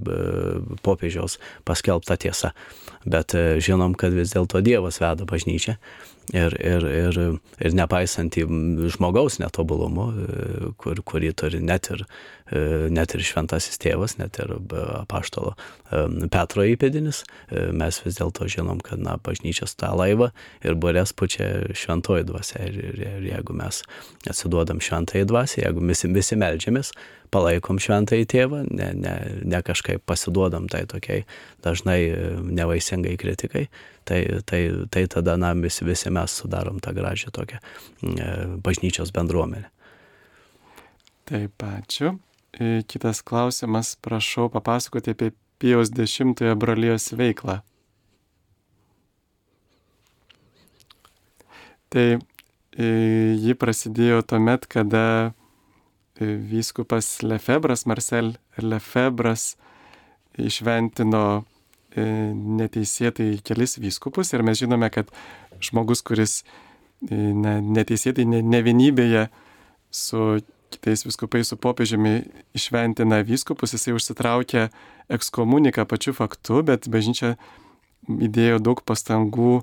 popiežiaus paskelbta tiesa. Bet e, žinom, kad vis dėlto Dievas veda bažnyčią ir, ir, ir, ir nepaisant į žmogaus netobulumo, e, kur, kurį turi net ir, e, net ir šventasis tėvas, net ir apaštalo Petro įpėdinis, mes vis dėlto žinom, kad na, bažnyčios tą laivą ir burės pučia šventoji dvasia. Ir, ir, ir jeigu mes atsiduodam šventai dvasiai, jeigu visi, visi melžiamės, palaikom šventąjį tėvą, ne, ne, ne kažkaip pasiduodam tai tokiai dažnai nevaisingai kritikai, tai, tai, tai tada na, visi, visi mes sudarom tą gražią tokią e, bažnyčios bendruomenę. Taip, ačiū. E, kitas klausimas, prašau papasakoti apie Pijos dešimtojo brolijos veiklą. Tai e, ji prasidėjo tuomet, kada vyskupas Lefebras, Marcel Lefebras išventino neteisėtai kelis vyskupus ir mes žinome, kad žmogus, kuris e, ne, neteisėtai ne, nevienybėje su kitais viskupais, su popiežiumi išventina vyskupus, jisai užsitraukė ekskomuniką pačiu faktu, bet bažnyčia įdėjo daug pastangų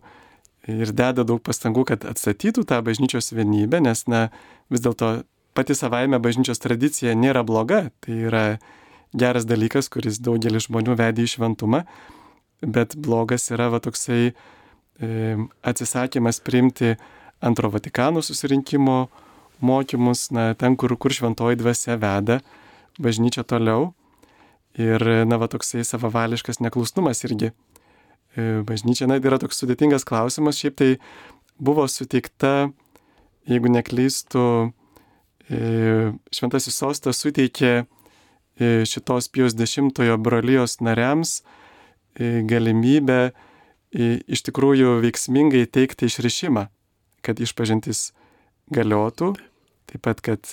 ir deda daug pastangų, kad atstatytų tą bažnyčios vienybę, nes na, vis dėlto pati savaime bažnyčios tradicija nėra bloga, tai yra geras dalykas, kuris daugelį žmonių vedė į šventumą, bet blogas yra va toksai e, atsisakymas priimti antro Vatikano susirinkimo mokymus, na, ten, kur, kur šventoji dvasia veda bažnyčia toliau. Ir, na, va toksai savavališkas neklusnumas irgi. E, bažnyčia, na, yra toks sudėtingas klausimas, šiaip tai buvo suteikta, jeigu neklystu, E, šventasis sostas suteikė šitos Pijos dešimtojo brolijos nariams e, galimybę iš tikrųjų veiksmingai teikti išrišimą, kad išpažintis galiotų, taip pat, kad,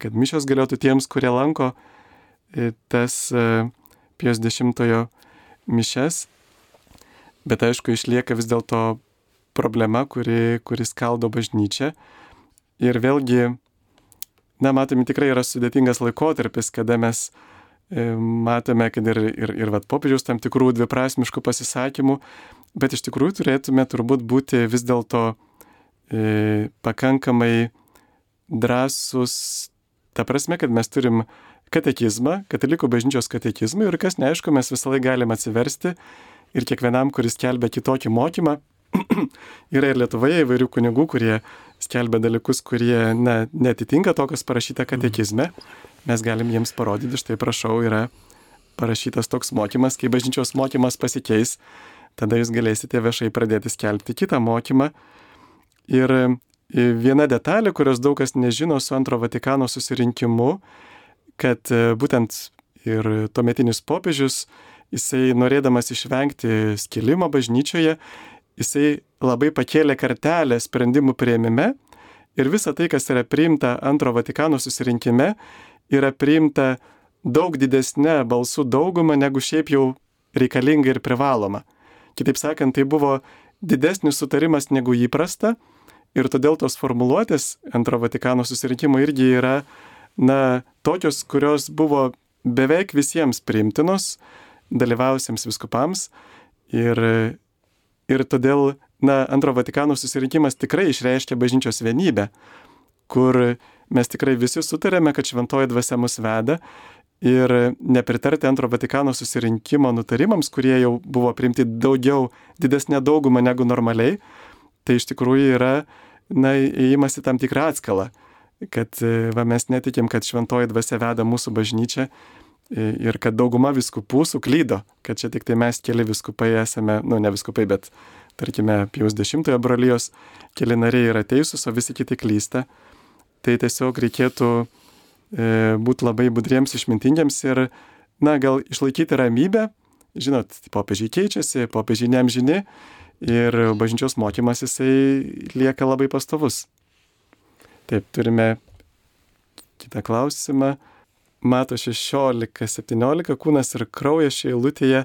kad mišios galiotų tiems, kurie lanko tas Pijos dešimtojo mišes, bet aišku, išlieka vis dėlto problema, kuri, kuri skaldo bažnyčią. Ir vėlgi na, matome, tikrai yra sudėtingas laikotarpis, kada mes e, matome, kad ir, ir, ir vat, popiežiaus tam tikrų dviprasmiškų pasisakymų, bet iš tikrųjų turėtume turbūt būti vis dėlto e, pakankamai drąsus, ta prasme, kad mes turim katekizmą, katalikų bažnyčios katekizmą ir kas neaišku, mes visą laiką galim atsiversti ir kiekvienam, kuris kelbė kitokį mokymą, yra ir Lietuvoje įvairių kunigų, kurie skelbia dalykus, kurie na, netitinka to, kas parašyta katekizme, mes galim jiems parodyti, štai prašau, yra parašytas toks mokymas, kai bažnyčios mokymas pasikeis, tada jūs galėsite viešai pradėti skelbti kitą mokymą. Ir viena detalė, kurios daug kas nežino su antro Vatikano susirinkimu, kad e, būtent ir tuometinis popiežius, jisai norėdamas išvengti skilimo bažnyčioje, jisai labai pakėlė kartelę sprendimų prieimime ir visa tai, kas yra priimta antro Vatikano susirinkime, yra priimta daug didesnė balsų dauguma negu šiaip jau reikalinga ir privaloma. Kitaip sakant, tai buvo didesnis sutarimas negu įprasta ir todėl tos formuluotės antro Vatikano susirinkimo irgi yra, na, tokios, kurios buvo beveik visiems priimtinos, dalyvausiems viskupams ir, ir todėl, na, antro Vatikano susirinkimas tikrai išreiškia bažnyčios vienybę, kur mes tikrai visi sutarėme, kad šventoji dvasia mus veda ir nepritarti antro Vatikano susirinkimo nutarimams, kurie jau buvo priimti daugiau, didesnė dauguma negu normaliai, tai iš tikrųjų yra, na, įimas į tam tikrą atskalą, kad va, mes netikim, kad šventoji dvasia veda mūsų bažnyčią ir kad dauguma viskupų suklydo, kad čia tik tai mes keli viskupai esame, nu ne viskupai, bet tarkime, Pijaus dešimtojo brolijos keli nariai yra teisūs, o visi kiti klysta. Tai tiesiog reikėtų E, būti labai budriems, išmintingiams ir, na, gal išlaikyti ramybę. Žinot, popiežiai keičiasi, popiežiai neamžini ir bažnyčios mokymas jisai lieka labai pastovus. Taip, turime kitą klausimą. Mato 16-17 kūnas ir kraujas šioje eilutėje,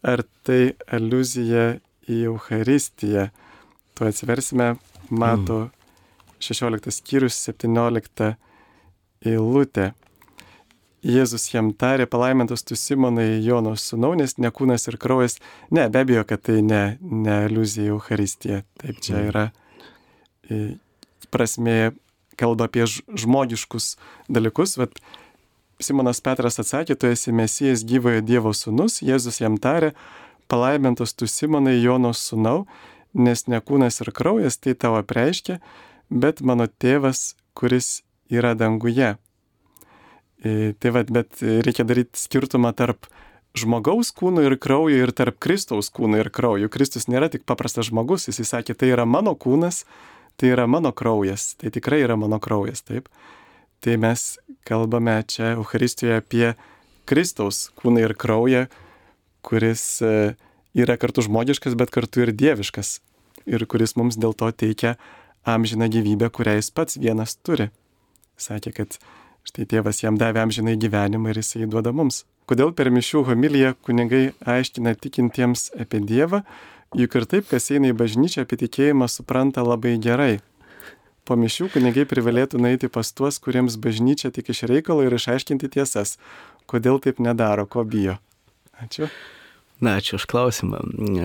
ar tai aluzija į Euharistiją. Tu atsiversime, mato 16 skyrius 17 eilutė. Jėzus jam tarė, palaimintas tu Simonai Jono sūnau, nes ne kūnas ir kraujas. Ne, be abejo, kad tai ne, ne iliuzija Euharistija. Taip čia mm. yra prasme, kalba apie žmogiškus dalykus. Vat Simonas Petras atsakė, tu esi Mesijas gyvojo Dievo sūnus. Jėzus jam tarė, palaimintas tu Simonai Jono sūnau, nes ne kūnas ir kraujas tai tavo preiškia, bet mano tėvas, kuris yra danguje. E, tai vad, bet reikia daryti skirtumą tarp žmogaus kūno ir kraujo ir tarp Kristaus kūno ir kraujo. Kristus nėra tik paprastas žmogus, jis sakė, tai yra mano kūnas, tai yra mano kraujas, tai tikrai yra mano kraujas, taip. Tai mes kalbame čia Euharistijoje apie Kristaus kūną ir kraują, kuris e, yra kartu žmogiškas, bet kartu ir dieviškas ir kuris mums dėl to teikia amžiną gyvybę, kurią jis pats vienas turi sakė, kad štai tėvas jam davė amžinai gyvenimą ir jisai duoda mums. Kodėl per mišių homiliją kunigai aiškina tikintiems apie Dievą, juk ir taip, kas eina į bažnyčią apie tikėjimą, supranta labai gerai. Po mišių kunigai privalėtų nueiti pas tuos, kuriems bažnyčia tik iš reikalo ir išaiškinti tiesas. Kodėl taip nedaro, ko bijo? Ačiū. Na, ačiū už klausimą.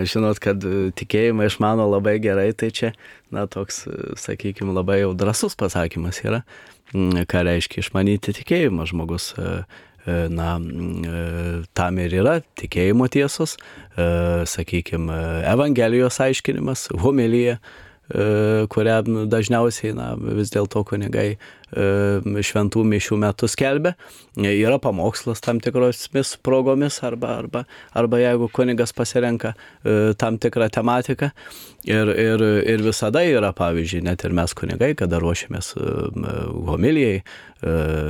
Žinot, kad tikėjimą išmano labai gerai, tai čia, na, toks, sakykime, labai jau drasus pasakymas yra. Ką reiškia išmanyti tikėjimą žmogus. E, e, na, e, tam ir yra tikėjimo tiesos, sakykime, Evangelijos aiškinimas, homilija, kurią dažniausiai na, vis dėlto kunigai šventų mišių metu skelbia. Yra pamokslas tam tikromis progomis arba, arba, arba jeigu kunigas pasirenka tam tikrą tematiką. Ir, ir, ir visada yra, pavyzdžiui, net ir mes kunigai, kada ruošiamės homilijai,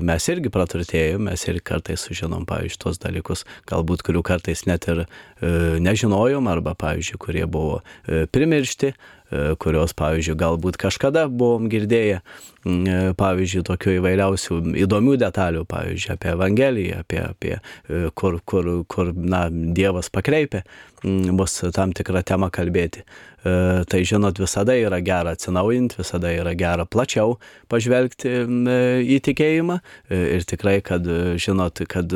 mes irgi praturtėjom, mes ir kartais sužinom, pavyzdžiui, tos dalykus, galbūt kurių kartais net ir nežinojom, arba, pavyzdžiui, kurie buvo primiršti, kurios, pavyzdžiui, galbūt kažkada buvom girdėję, pavyzdžiui, tokių įvairiausių įdomių detalių, pavyzdžiui, apie Evangeliją, apie, apie kur, kur, kur na, Dievas pakreipia mus tam tikrą temą kalbėti. E, tai žinot, visada yra gera atsinaujinti, visada yra gera plačiau pažvelgti į tikėjimą. E, ir tikrai, kad žinot, kad,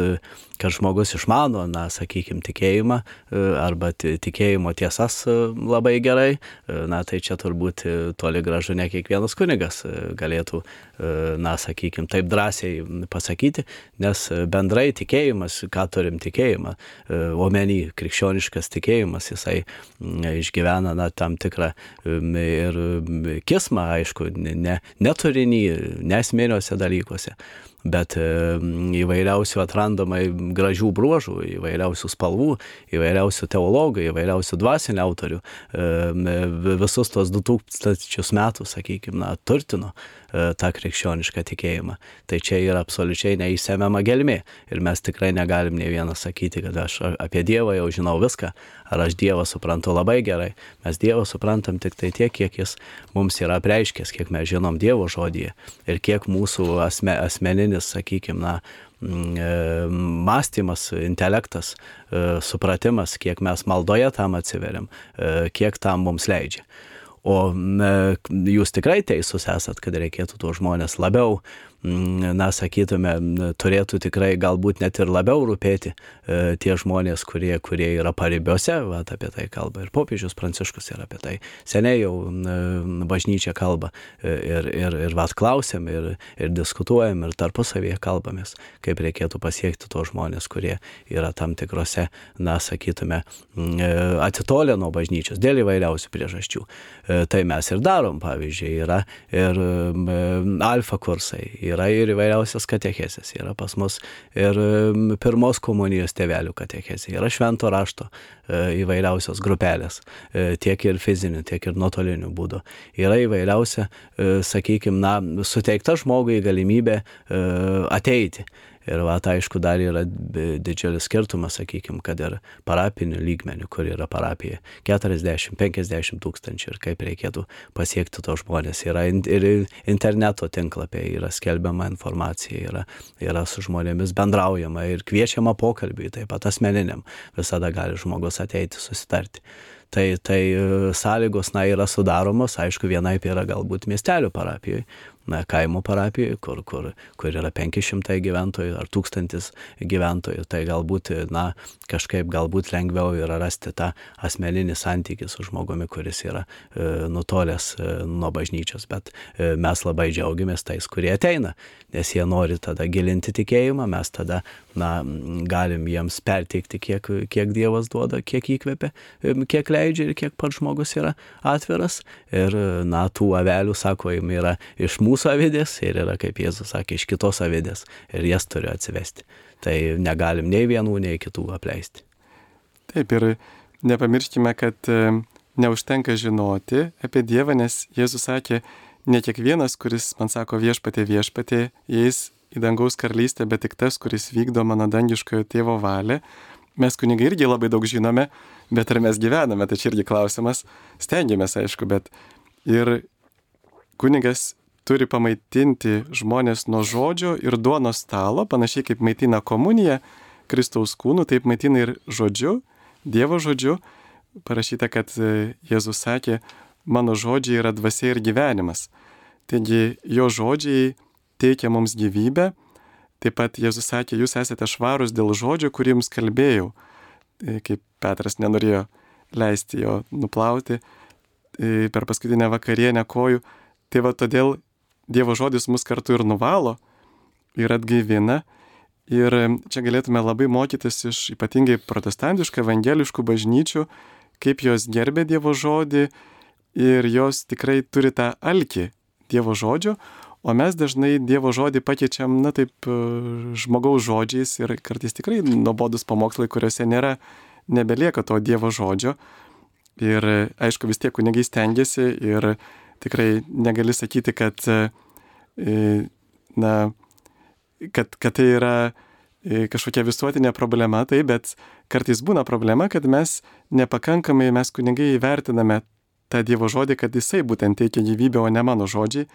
kad žmogus išmano, na, sakykime, tikėjimą e, arba tikėjimo tiesas labai gerai, na, tai čia turbūt toli gražu ne kiekvienas kunigas galėtų, na, sakykime, taip drąsiai pasakyti, nes bendrai tikėjimas, ką turim tikėjimą, omeny krikščioniškas tikėjimas, jisai išgyvena, na, tam tikrą ir kismą, aišku, ne, ne turinį, nesmėniuose dalykuose. bet įvairiausių atrandama gražių bruožų, įvairiausių spalvų, įvairiausių teologų, įvairiausių dvasinių autorių. Visus tos 2000 metų, sakykime, na, turtino tą krikščionišką tikėjimą. Tai čia yra absoliučiai neįsemiama gelmė. Ir mes tikrai negalim ne vienas sakyti, kad aš apie Dievą jau žinau viską, ar aš Dievą suprantu labai gerai. Mes Dievą suprantam tik tai tiek, kiek jis mums yra apreiškęs, kiek mes žinom Dievo žodyje ir kiek mūsų asme, asmeninis, sakykime, na, mąstymas, intelektas, supratimas, kiek mes maldoje tam atsiveriam, kiek tam mums leidžia. O jūs tikrai teisūs esat, kad reikėtų tuos žmonės labiau na, sakytume, turėtų tikrai galbūt net ir labiau rūpėti e, tie žmonės, kurie, kurie yra paribiuose, va, apie tai kalba ir popiežius Pranciškus ir apie tai seniai jau bažnyčia kalba e, ir, ir, ir vat klausiam ir, ir diskutuojam ir tarpusavėje kalbamės, kaip reikėtų pasiekti tos žmonės, kurie yra tam tikrose, na, sakytume, e, atitolę nuo bažnyčios dėl įvairiausių priežasčių. Tai mes ir darom, pavyzdžiui, yra ir alfa kursai, yra ir įvairiausias katechesės, yra pas mus ir pirmos komunijos tėvelių katechesė, yra švento rašto e, įvairiausios grupelės, e, tiek ir fizinių, tiek ir nuotolinių būdų. Yra įvairiausia, e, sakykime, na, suteikta žmogui galimybė ateiti. Ir va, tai aišku, dar yra didžiulis skirtumas, sakykime, kad ir parapinių lygmenių, kur yra parapija 40-50 tūkstančių ir kaip reikėtų pasiekti tos žmonės. Yra ir interneto tinklapiai, yra skelbiama informacija, yra, yra su žmonėmis bendraujama ir kviečiama pokalbiui, taip pat asmeniniam. Visada gali žmogus ateiti, susitarti. Tai, tai sąlygos, na, yra sudaromos, aišku, vienaip yra galbūt miestelio parapijoje, na, kaimo parapijoje, kur, kur, kur yra 500 gyventojų ar 1000 gyventojų, tai galbūt, na, kažkaip galbūt lengviau yra rasti tą asmeninį santykį su žmogumi, kuris yra e, nutolęs e, nuo bažnyčios, bet e, mes labai džiaugiamės tais, kurie ateina, nes jie nori tada gilinti tikėjimą, mes tada, na, galim jiems perteikti, kiek, kiek Dievas duoda, kiek įkvepia, kiek leidžia ir kiek pats žmogus yra atviras. Ir, na, tų avelių, sako, jim yra iš mūsų mūsų avidės ir yra, kaip Jėzus sakė, iš kitos avidės ir jas turiu atsivesti. Tai negalim nei vienų, nei kitų apleisti. Taip ir nepamirškime, kad e, neužtenka žinoti apie Dievą, nes Jėzus sakė, ne kiekvienas, kuris man sako viešpatė viešpatė, eis į dangaus karalystę, bet tik tas, kuris vykdo mano dangiškojo tėvo valią. Mes kunigai irgi labai daug žinome, bet ar mes gyvename, tai čia irgi klausimas. Stengiamės, aišku, bet ir kunigas turi pamaitinti žmonės nuo žodžio ir duonos stalo, panašiai kaip maitina komunija Kristaus kūnų, taip maitina ir žodžiu, Dievo žodžiu. Parašyta, kad e, Jėzus sakė, mano žodžiai yra dvasia ir gyvenimas. Taigi jo žodžiai teikia mums gyvybę. Taip pat Jėzus sakė, jūs esate švarus dėl žodžio, kurį jums kalbėjau. E, kaip Petras nenorėjo leisti jo nuplauti e, per paskutinę vakarienę kojų. Tai va todėl Dievo žodis mus kartu ir nuvalo, ir atgaivina. Ir čia galėtume labai mokytis iš ypatingai protestantiškų, evangeliškų bažnyčių, kaip jos gerbė Dievo žodį ir jos tikrai turi tą alkį Dievo žodžio, o mes dažnai Dievo žodį pakeičiam, na taip, žmogaus žodžiais ir kartais tikrai nuobodus pamokslai, kuriuose nėra, nebelieka to Dievo žodžio. Ir aišku, vis tiek kunigai stengiasi ir tikrai negali sakyti, kad, e, na, kad, kad tai yra e, kažkokia visuotinė problema, tai, bet kartais būna problema, kad mes nepakankamai, mes kunigai įvertiname tą Dievo žodį, kad jisai būtent teikia gyvybę, o ne mano žodžiai.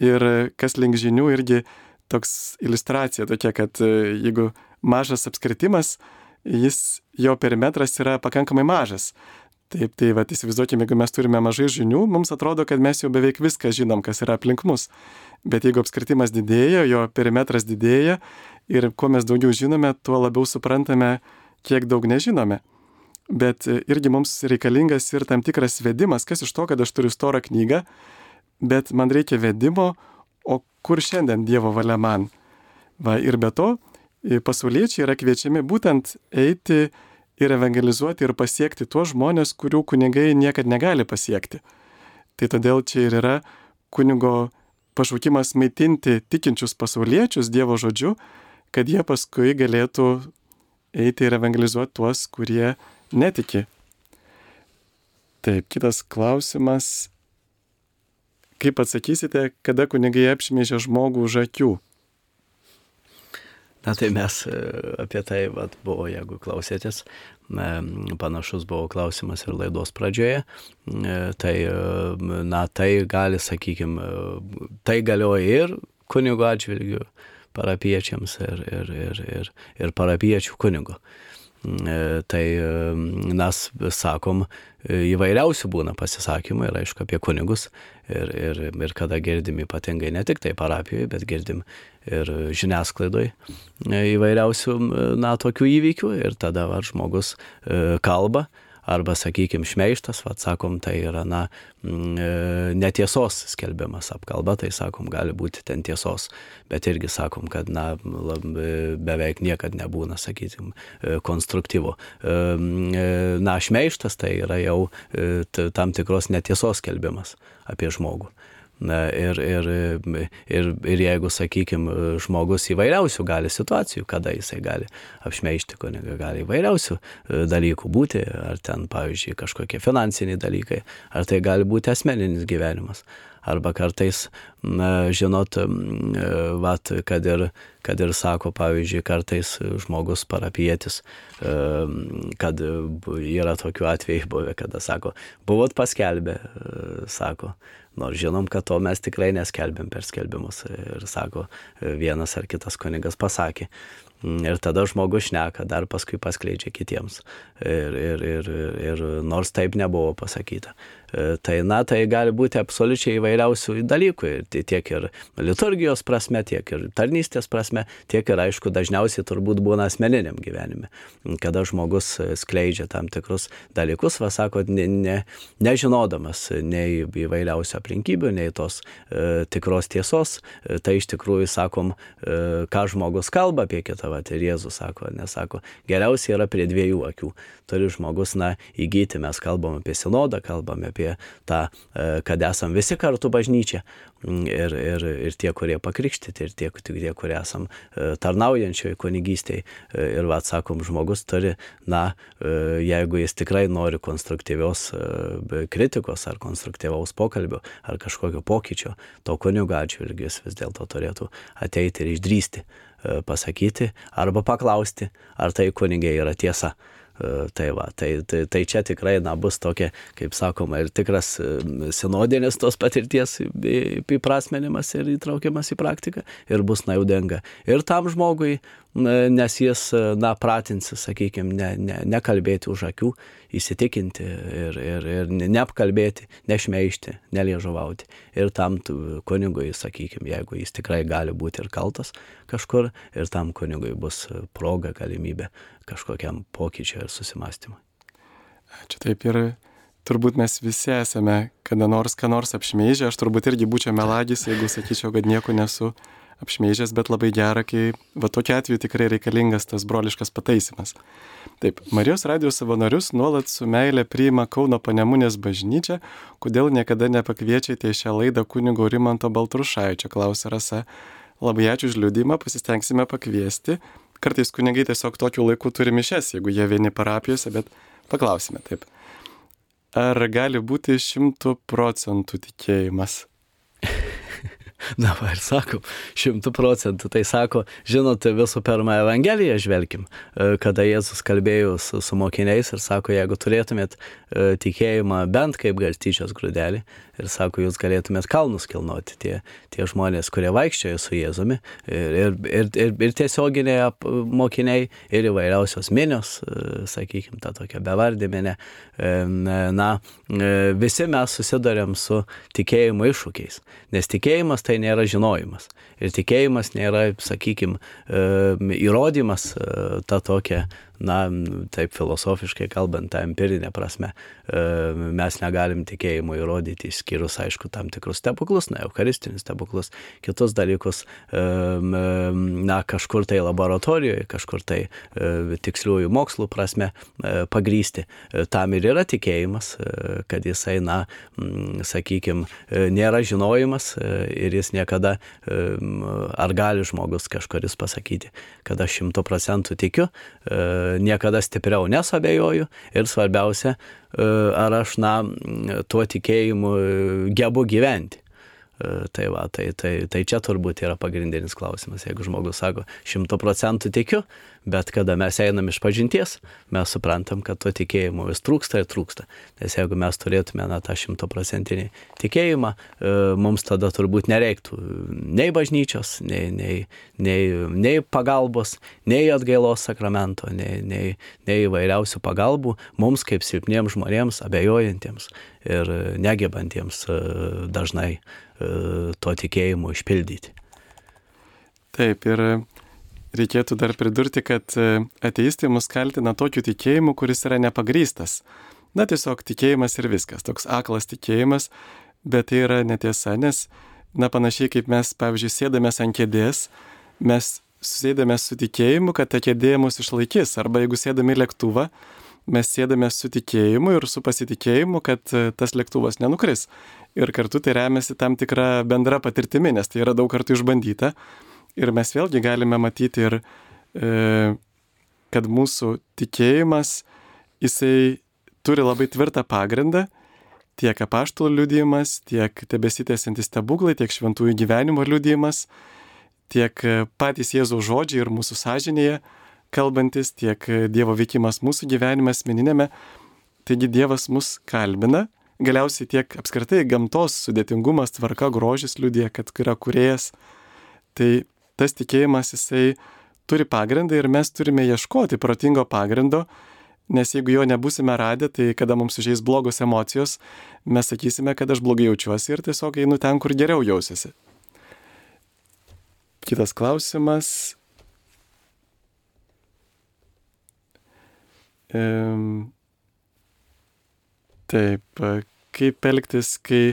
Ir kas link žinių irgi toks iliustracija tokia, kad e, jeigu mažas apskritimas, jis, jo perimetras yra pakankamai mažas. Taip, tai va, įsivaizduokime, jeigu mes turime mažai žinių, mums atrodo, kad mes jau beveik viską žinom, kas yra aplink mus. Bet jeigu apskritimas didėja, jo perimetras didėja ir kuo mes daugiau žinome, tuo labiau suprantame, kiek daug nežinome. Bet irgi mums reikalingas ir tam tikras vedimas, kas iš to, kad aš turiu storą knygą, bet man reikia vedimo, o kur šiandien Dievo valia man. Va, ir be to, pasauliečiai yra kviečiami būtent eiti ir evangelizuoti ir pasiekti tuos žmonės, kurių kunigai niekad negali pasiekti. Tai todėl čia ir yra kunigo pašaukimas maitinti tikinčius pasauliečius Dievo žodžiu, kad jie paskui galėtų eiti ir evangelizuoti tuos, kurie netiki. Taip, kitas klausimas. Kaip atsakysite, kada kunigai apšmėžia žmogų už akių? Na tai mes e, apie tai vat, buvo, jeigu klausėtės, panašus buvo klausimas ir laidos pradžioje. E, tai, e, na, tai gali, sakykime, tai galioja ir kunigo atžvilgių parapiečiams ir, ir, ir, ir, ir parapiečių kunigo. E, tai e, mes sakom, e, įvairiausių būna pasisakymų ir aišku apie kunigus ir, ir, ir kada girdim ypatingai ne tik tai parapijoje, bet girdim ir žiniasklaidoje įvairiausių, na, tokių įvykių ir tada va, žmogus kalba arba, sakykime, šmeištas, vad sakom, tai yra, na, mm, e, netiesos skelbimas apkalba, tai sakom, gali būti ten tiesos, bet irgi sakom, kad, na, beveik niekada nebūna, sakykim, e, konstruktyvu. E, na, šmeištas tai yra jau tam tikros netiesos skelbimas apie žmogų. Ir, ir, ir, ir jeigu, sakykime, žmogus įvairiausių gali situacijų, kada jisai gali apšmeišti kunigą, gali įvairiausių e, dalykų būti, ar ten, pavyzdžiui, kažkokie finansiniai dalykai, ar tai gali būti asmeninis gyvenimas. Arba kartais, žinot, e, vat, kad, ir, kad ir sako, pavyzdžiui, kartais žmogus parapietis, e, kad yra tokių atvejų buvę, kada sako, buvot paskelbę, sako, Nors žinom, kad to mes tikrai neskelbėm per skelbimus. Ir sako, vienas ar kitas kunigas pasakė. Ir tada žmogus šneka, dar paskui paskleidžia kitiems. Ir, ir, ir, ir nors taip nebuvo pasakyta. E, tai, na, tai gali būti absoliučiai įvairiausių dalykų. Ir tiek ir liturgijos prasme, tiek ir tarnystės prasme, tiek ir, aišku, dažniausiai turbūt būna asmeniniam gyvenime. Kada žmogus skleidžia tam tikrus dalykus, va sako, ne, ne, nežinodamas nei įvairiausių aplinkybių, nei tos e, tikros tiesos, e, tai iš tikrųjų sakom, e, ką žmogus kalba apie kitą va, ir Jėzus sako, nesako, geriausia yra prie dviejų akių. Turi žmogus, na, įgyti, mes kalbam apie sinodą, kalbam apie tą, e, kad esam visi kartu bažnyčia. Mm, ir, ir, ir tie, kurie pakrikštyti, ir tie, tie kurie esam e, tarnaujančioje kunigystėje. Ir va, atsakom, žmogus turi, na, e, jeigu jis tikrai nori konstruktyvios kritikos ar konstruktyvaus pokalbio ar kažkokio pokyčio, to kunigo atžvilgiu jis vis dėlto turėtų ateiti ir išdrysti pasakyti arba paklausti, ar tai kunigiai yra tiesa. E, tai, va, tai, tai, tai čia tikrai na, bus tokia, kaip sakoma, ir tikras sinodinis tos patirties įprasmenimas ir įtraukiamas į praktiką ir bus naudinga. Ir tam žmogui, nes jis, na, pratinsi, sakykime, ne, ne, nekalbėti už akių, įsitikinti ir, ir, ir neapkalbėti, nešmeišti, neliežuvauti. Ir tam kunigui, sakykime, jeigu jis tikrai gali būti ir kaltas kažkur, ir tam kunigui bus proga, galimybė kažkokiam pokyčiui ir susimastymui. Ačiū taip ir turbūt mes visi esame kada nors ką nors apšmeižę, aš turbūt irgi būčiau melagis, jeigu sakyčiau, kad nieko nesu apšmeižęs, bet labai gera, kai va tokiu atveju tikrai reikalingas tas broliškas pataisimas. Taip, Marijos radijos savanorius nuolat su meilė priima Kauno panemunės bažnyčia, kodėl niekada nepakviečiate į šią laidą kunigo Rimanto Baltrušaičio, klausė Rasa. Labai ačiū už liūdimą, pasistengsime pakviesti. Kartais kunigai tiesiog tokiu laiku turi mišes, jeigu jie vieni parapijose, bet paklausime taip. Ar gali būti šimtų procentų tikėjimas? Va ir sakom, šimtų procentų. Tai sako, žinot, visų pirma, Evangeliją žvelkim, e, kada Jėzus kalbėjo su, su mokiniais ir sako, jeigu turėtumėt e, tikėjimą bent kaip garstyčios grūdelį, ir sako, jūs galėtumėt kalnus kilnoti, tie, tie žmonės, kurie vaikščiojo su Jėzumi, ir, ir, ir, ir, ir tiesioginiai mokiniai, ir įvairiausios minios, e, sakykime, ta tokia bevardė minė. Na, visi mes susidurėm su tikėjimo iššūkiais, nes tikėjimas tai nėra žinojimas. Ir tikėjimas nėra, sakykime, įrodymas e, ta tokia, na, taip filosofiškai kalbant, tą empirinę prasme, mes negalim tikėjimo įrodyti, išskyrus, aišku, tam tikrus stebuklus, na, eucharistinius stebuklus, kitus dalykus, na, kažkur tai laboratorijoje, kažkur tai tiksliųjų mokslų prasme pagrysti. Tam ir yra tikėjimas, kad jisai, na, sakykime, nėra žinojimas ir jis niekada, ar gali žmogus kažkuris pasakyti, kad aš šimtų procentų tikiu, niekada stipriau nesabejoju ir svarbiausia, ar aš, na, tuo tikėjimu gebu gyventi. Tai, va, tai, tai, tai čia turbūt yra pagrindinis klausimas. Jeigu žmogus sako, šimtų procentų tikiu, bet kada mes einam iš pažinties, mes suprantam, kad to tikėjimo vis trūksta ir trūksta. Nes jeigu mes turėtume na, tą šimtų procentinį tikėjimą, mums tada turbūt nereiktų nei bažnyčios, nei, nei, nei, nei pagalbos, nei atgailos sakramento, nei, nei, nei įvairiausių pagalbų mums kaip silpniems žmonėms, abejojantiems ir negebantiems dažnai to tikėjimo išpildyti. Taip, ir reikėtų dar pridurti, kad ateistai mus kaltina tokiu tikėjimu, kuris yra nepagrystas. Na, tiesiog tikėjimas ir viskas, toks aklas tikėjimas, bet tai yra netiesa, nes, na, panašiai kaip mes, pavyzdžiui, sėdamės ant kėdės, mes sėdame su tikėjimu, kad ta kėdė mus išlaikys, arba jeigu sėdame į lėktuvą, mes sėdame su tikėjimu ir su pasitikėjimu, kad tas lėktuvas nenukris ir kartu tai remiasi tam tikra bendra patirtimi, nes tai yra daug kartų išbandyta. Ir mes vėlgi galime matyti ir, e, kad mūsų tikėjimas, jisai turi labai tvirtą pagrindą, tiek apaštalų liudijimas, tiek tebesitėsiantis stebuklai, tiek šventųjų gyvenimo liudijimas, tiek patys Jėzaus žodžiai ir mūsų sąžinėje kalbantis, tiek Dievo veikimas mūsų gyvenime asmeninėme. Taigi Dievas mus kalbina galiausiai tiek apskritai gamtos sudėtingumas, tvarka, grožis liudija, kad yra kuriejas. Tai tas tikėjimas jisai turi pagrindą ir mes turime ieškoti protingo pagrindo, nes jeigu jo nebusime radę, tai kada mums užeis blogos emocijos, mes sakysime, kad aš blogai jaučiuosi ir tiesiog einu ten, kur geriau jausiuosi. Kitas klausimas. Um, Taip, kaip elgtis, kai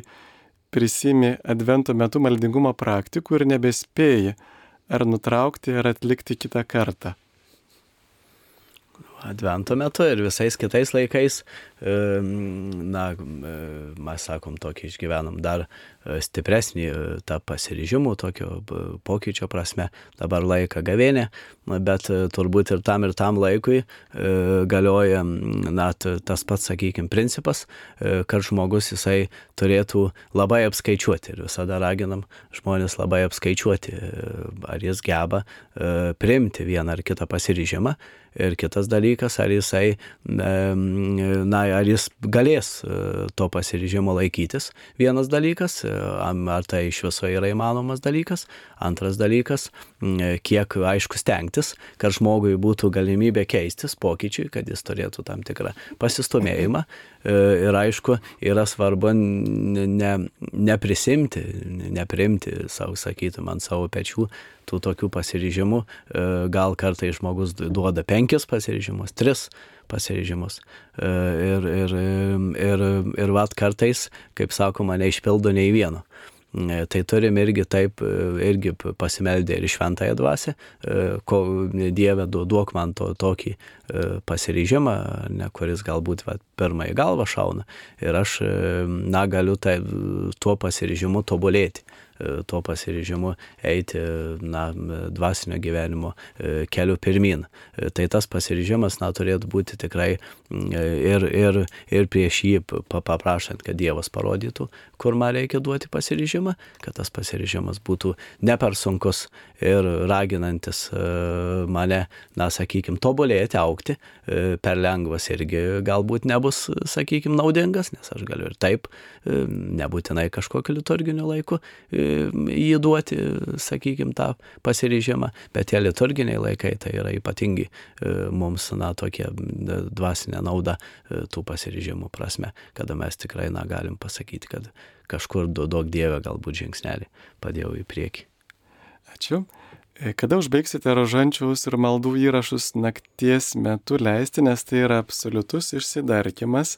prisimi advento metu maldingumo praktikų ir nebespėji, ar nutraukti, ar atlikti kitą kartą. Advento metu ir visais kitais laikais, na, mes sakom, tokį išgyvenam dar stipresnį tą pasiryžimų tokio pokyčio prasme, dabar laiką gavėnė, bet turbūt ir tam ir tam laikui galioja na, tas pats, sakykime, principas, kad žmogus jisai turėtų labai apskaičiuoti ir visada raginam žmonės labai apskaičiuoti, ar jis geba priimti vieną ar kitą pasiryžimą. Ir kitas dalykas, ar jisai, na, ar jis galės to pasiryžimo laikytis. Vienas dalykas, ar tai iš viso yra įmanomas dalykas. Antras dalykas, kiek aišku stengtis, kad žmogui būtų galimybė keistis pokyčiui, kad jis turėtų tam tikrą pasistumėjimą. Ir aišku, yra svarbu ne, neprisimti, neprimti savo, sakytum, ant savo pečių tų tokių pasiryžimų. Gal kartai žmogus duoda penkis pasiryžimus, tris pasiryžimus. Ir, ir, ir, ir vat kartais, kaip sakoma, neišpildo nei vieno. Tai turim irgi taip, irgi pasimeldė ir šventąją dvasę, ko Dieve duok man to, tokį pasiryžimą, ne, kuris galbūt va, pirmą į galvą šauna. Ir aš, na, galiu tai, tuo pasiryžimu tobulėti tuo pasiryžimu eiti na, dvasinio gyvenimo keliu pirmin. Tai tas pasiryžimas na, turėtų būti tikrai ir, ir, ir prieš jį paprašant, kad Dievas parodytų, kur man reikia duoti pasiryžimą, kad tas pasiryžimas būtų ne per sunkus ir raginantis mane, na, sakykime, tobulėti, aukti, per lengvas irgi galbūt nebus, sakykime, naudingas, nes aš galiu ir taip, nebūtinai kažkokiu liturginiu laiku jį duoti, sakykime, tą pasiryžimą, bet tie liturginiai laikai tai yra ypatingi mums, na, tokie dvasinė nauda tų pasiryžimų prasme, kada mes tikrai, na, galim pasakyti, kad kažkur duok Dievę galbūt žingsnelį padėjau į priekį. Ačiū. E, kada užbaigsite rožančiaus ir maldų įrašus nakties metu leisti, nes tai yra absoliutus išsidarkimas.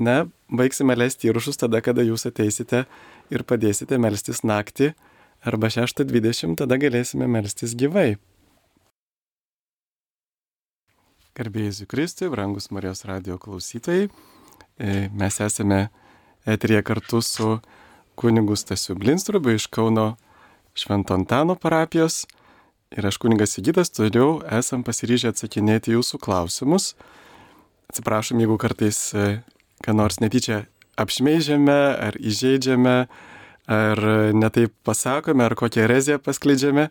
Na, baigsime leisti įrašus tada, kada jūs ateisite ir padėsite melstis naktį arba 6.20, tada galėsime melstis gyvai. Garbėjai Kristui, brangus Marijos radio klausytojai, e, mes esame eterija kartu su kunigu Stasiu Blinstrubu iš Kauno Švento Antano parapijos ir aš kuningas Sigitas toliau esam pasiryžę atsakinėti jūsų klausimus. Atsiprašom, jeigu kartais e, ką nors netyčia apšmeižiame ar įžeidžiame, ar netaip pasakome, ar kokią ereziją paskleidžiame.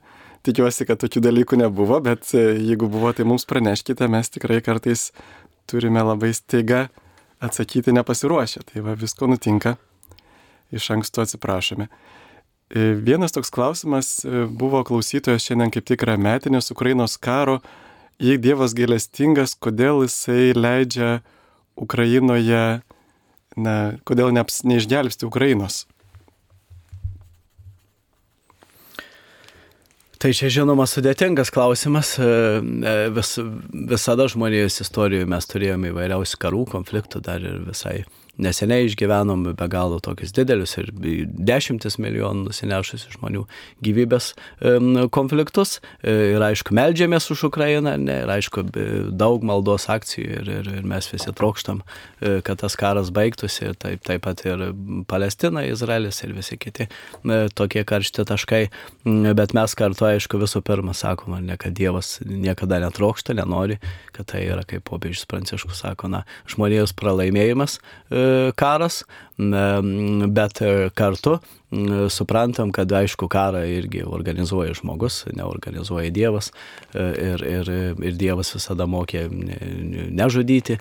Tikiuosi, kad tokių dalykų nebuvo, bet e, jeigu buvo, tai mums praneškite, mes tikrai kartais turime labai staiga atsakyti nepasiruošę. Tai va visko nutinka. Iš anksto atsiprašome. E, vienas toks klausimas e, buvo klausytojas šiandien kaip tik yra metinės Ukrainos karo. Jei Dievas gailestingas, kodėl jisai leidžia Ukrainoje, na, kodėl neaps, neišgelbsti Ukrainos? Tai čia žinoma sudėtingas klausimas. E, vis, visada žmonijos istorijoje mes turėjome įvairiausių karų, konfliktų, dar ir visai neseniai išgyvenom be galo tokius didelius ir dešimtis milijonų nusinešusių žmonių gyvybės konfliktus. E, ir aišku, melžiamės už Ukrainą, ne, ir aišku, daug maldos akcijų ir, ir, ir mes visi trokštam, e, kad tas karas baigtųsi ir taip, taip pat ir Palestina, Izraelis ir visi kiti e, tokie karšti taškai. Bet mes kartu, aišku, visų pirma sakoma, ne, kad Dievas niekada netrokšta, nenori, kad tai yra, kaip popiežius Pranciškus sako, na, žmonijos pralaimėjimas karas, bet kartu suprantam, kad aišku karą irgi organizuoja žmogus, neorganizuoja Dievas ir, ir, ir Dievas visada mokė nežudyti,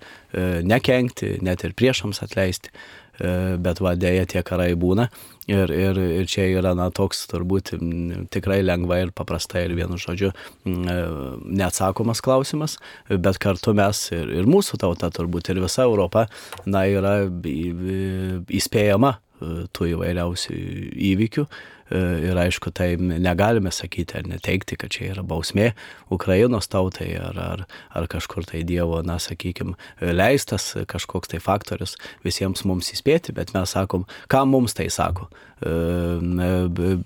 nekenkti, net ir priešams atleisti. E, bet vadėja tie karai būna. Ir, ir, ir čia yra na, toks turbūt tikrai lengva ir paprasta ir vienu žodžiu e, neatsakomas klausimas, bet kartu mes ir, ir mūsų tauta turbūt ir visa Europa na, yra įspėjama e, tų įvairiausių įvykių ir aišku, tai negalime sakyti ar neteikti, kad čia yra bausmė Ukrainos tautai ar, ar, ar kažkur tai Dievo, na, sakykime, leistas kažkoks tai faktorius visiems mums įspėti, bet mes sakom, ką mums tai sako, e,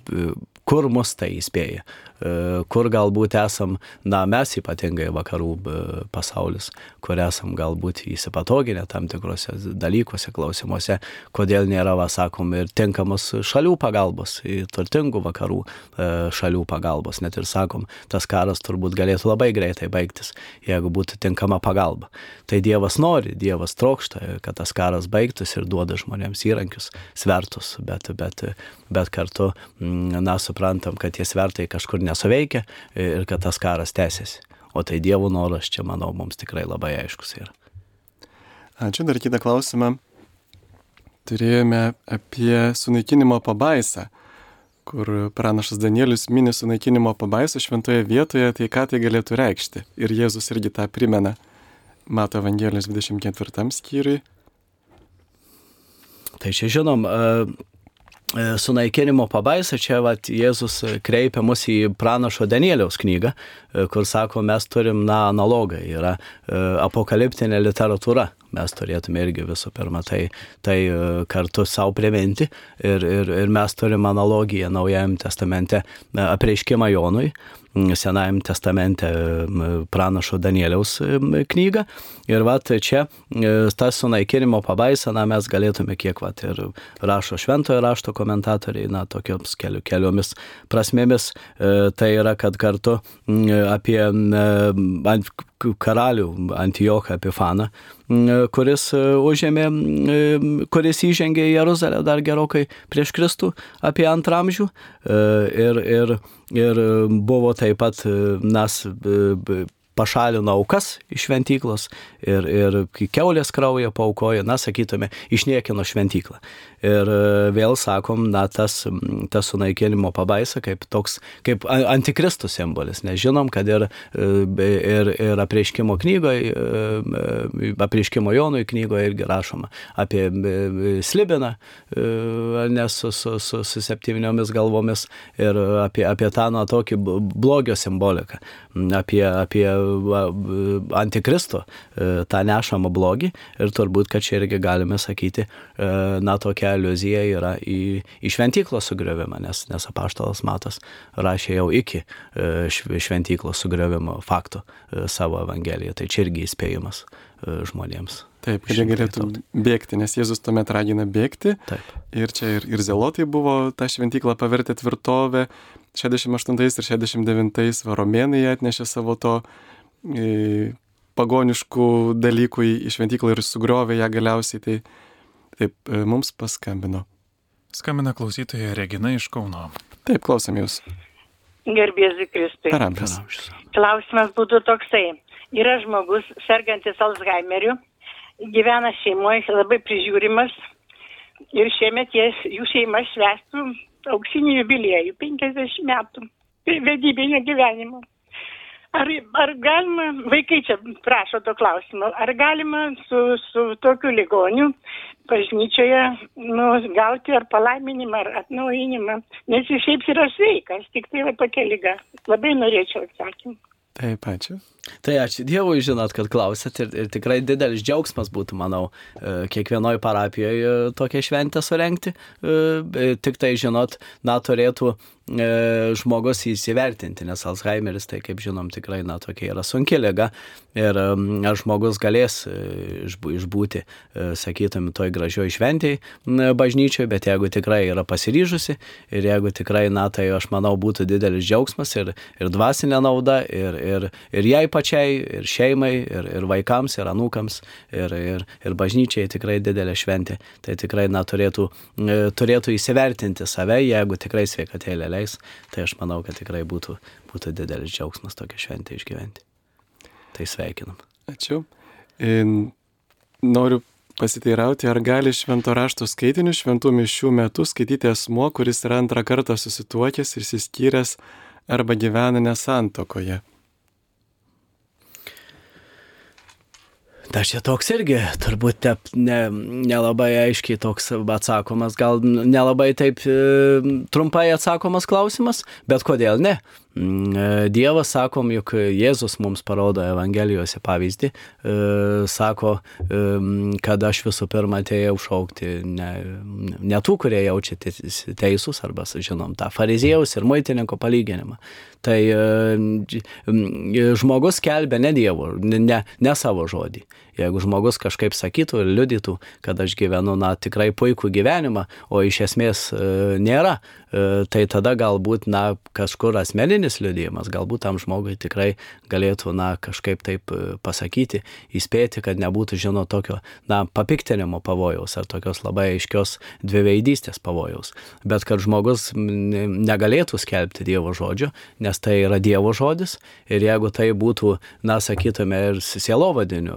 kur mus tai įspėja. E, kur galbūt esam, na, mes ypatingai vakarų e, pasaulis, kur esam galbūt įsipatoginę tam tikrose dalykuose, klausimuose, kodėl nėra, va, sakom, ir tinkamos šalių pagalbos, turtingų vakarų e, šalių pagalbos. Net ir sakom, tas karas turbūt galėtų labai greitai baigtis, jeigu būtų tinkama pagalba. Tai Dievas nori, Dievas trokšta, kad tas karas baigtųsi ir duoda žmonėms įrankius, svertus, bet, bet, bet kartu, na, suprantam, kad tie svertai kažkur ne nesuveikia ir kad tas karas tęsiasi. O tai Dievo noras čia, manau, mums tikrai labai aiškus yra. Ačiū, dar kitą klausimą. Turėjome apie sunaikinimo pabaisą, kur pranašas Danielius mini sunaikinimo pabaisą šventoje vietoje, tai ką tai galėtų reikšti. Ir Jėzus irgi tą primena. Mato Evangelijos 24 skyriui. Tai čia žinom, sunaikinimo pabaisa, čia vat, Jėzus kreipia mus į pranašo Danieliaus knygą, e, kur sako, mes turim na, analogą, yra e, apokaliptinė literatūra. Mes turėtume irgi visų pirma tai, tai kartu savo priminti ir, ir, ir mes turim analogiją Naujajam testamente apreiškimą Jonui, Senajam testamente pranašo Danieliaus knygą. Ir va, čia e, tas sunaikinimo pabaisa, na, mes galėtume kiek, va, ir rašo šventojo rašto komentatoriai, na, tokioms keliu, keliomis prasmėmis, e, tai yra, kad kartu apie karalių Antijoką Epifaną, kuris užėmė, kuris įžengė į Jeruzalę dar gerokai prieš Kristų apie antramžių e, ir, ir, ir buvo taip pat nas pašalino aukas iš šventyklos ir, ir keulės kraują paukojo, na, sakytume, išniekino šventyklą. Ir e, vėl sakom, na, tas, tas sunaikinimo pabaisa kaip toks, kaip antikristų simbolis, nes žinom, kad ir, e, ir, ir apreiškimo knygoje, apreiškimo Jonui knygoje irgi rašoma apie slibiną, nes su, su, su, su septyniomis galvomis ir apie, apie tą, na, tokį blogio simboliką, apie, apie antikristo tą nešamą blogį. Ir turbūt, kad čia irgi galime sakyti, na, tokia aliuzija yra į, į šventyklos sugriovimą, nes, nes apaštalas Matas rašė jau iki e, šventyklos sugriovimo faktų e, savo Evangeliją. Tai čia irgi įspėjimas e, žmonėms. Taip, kad jie galėtų bėgti, nes Jėzus tuomet ragina bėgti. Taip. Ir čia ir, ir zelotai buvo tą šventyklą pavertę tvirtovę. 68 ir 69 varomėnai atnešė savo to e, pagoniškų dalykų į šventyklą ir sugriovė ją galiausiai. Tai Taip, e, mums paskambino. Skambina klausytoja Regina iš Kauno. Taip, klausom jūs. Gerbėzi Kristui. Per amžius. Klausimas būtų toksai. Yra žmogus, sergantis Alzheimeriu, gyvena šeimoje, labai prižiūrimas ir šiemet jie, jų šeima švestų auksinį jubiliejų, 50 metų vedybinio gyvenimo. Ar, ar galima, vaikai čia prašo to klausimo, ar galima su, su tokiu ligoniu bažnyčioje nu, gauti ar palaiminimą, ar atnaujinimą, nes jis šiaip yra sveikas, tik tai yra tokia lyga. Labai norėčiau atsakymą. Taip, ačiū. Tai ačiū Dievui, žinot, kad klausėt ir, ir tikrai didelis džiaugsmas būtų, manau, e, kiekvienoje parapijoje tokią šventę surenkti. E, tik tai, žinot, na, turėtų e, žmogus įsivertinti, nes Alzheimeris, tai kaip žinom, tikrai, na, tokia yra sunki lyga ir ar žmogus galės išbūti, sakytum, toj gražioj šventėj bažnyčioje, bet jeigu tikrai yra pasiryžusi ir jeigu tikrai, na, tai aš manau, būtų didelis džiaugsmas ir, ir dvasinė nauda ir, ir, ir jai pačiai, ir šeimai, ir, ir vaikams, ir anūkams, ir, ir, ir bažnyčiai tikrai didelė šventė. Tai tikrai, na, turėtų, e, turėtų įsivertinti save, jeigu tikrai sveikatėlė leis, tai aš manau, kad tikrai būtų, būtų didelis džiaugsmas tokią šventę išgyventi. Tai sveikinam. Ačiū. Noriu pasiteirauti, ar gali švento rašto skaitinių šventų mišių metu skaityti asmo, kuris yra antrą kartą susituokęs ir įsiskyręs arba gyvena nesantokoje. Tai čia toks irgi turbūt nelabai ne, ne aiškiai toks atsakomas, gal nelabai taip e, trumpai atsakomas klausimas, bet kodėl ne? Mm, e, Dievas, sakom, juk Jėzus mums parodo Evangelijose pavyzdį, e, sako, e, kad aš visų pirma atėjau šaukti ne, ne tų, kurie jaučia teisūs, arba, žinom, tą fariziejaus ir muitininko palyginimą. Tai žmogus kelbė ne Dievo, ne, ne savo žodį. Jeigu žmogus kažkaip sakytų ir liudytų, kad aš gyvenu, na, tikrai puikų gyvenimą, o iš esmės nėra, tai tada galbūt, na, kažkur asmeninis liudėjimas, galbūt tam žmogui tikrai galėtų, na, kažkaip taip e, pasakyti, įspėti, kad nebūtų, žino, tokio, na, papiktinimo pavojaus ar tokios labai aiškios dviveidystės pavojaus. Bet kad žmogus negalėtų skelbti Dievo žodžio, nes tai yra Dievo žodis ir jeigu tai būtų, na, sakytume, ir sielovadiniu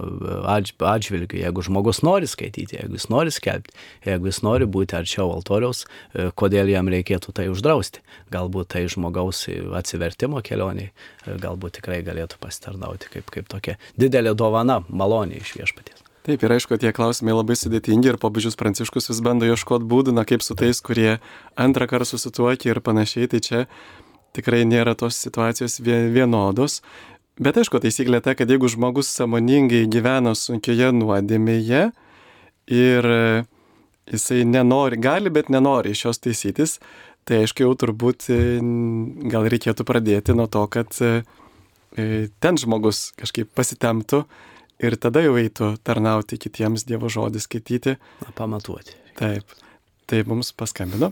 atžvilgiu, jeigu žmogus nori skaityti, jeigu jis nori skelbti, jeigu jis nori būti arčiau altoriaus, e, kodėl jam reikėtų tai uždrausti. Galbūt tai žmogaus atsivertimo kelioniai e, galbūt tikrai galėtų pasitarnauti kaip, kaip tokia didelė dovana, malonė iš viešpaties. Taip, ir aišku, tie klausimai labai sudėtingi ir popiežius Pranciškus vis bando ieškoti būdų, na kaip su tais, kurie antrą kartą susituokia ir panašiai, tai čia tikrai nėra tos situacijos vienodos. Bet aišku, taisyklė ta, kad jeigu žmogus samoningai gyvena sunkioje nuodėmėje ir jisai nenori, gali, bet nenori iš jos taisytis, Tai aišku, jau turbūt e, gal reikėtų pradėti nuo to, kad e, e, ten žmogus kažkaip pasitemtų ir tada jau eitų tarnauti kitiems Dievo žodį skaityti. Na, pamatuoti. Taip. Tai mums paskambino.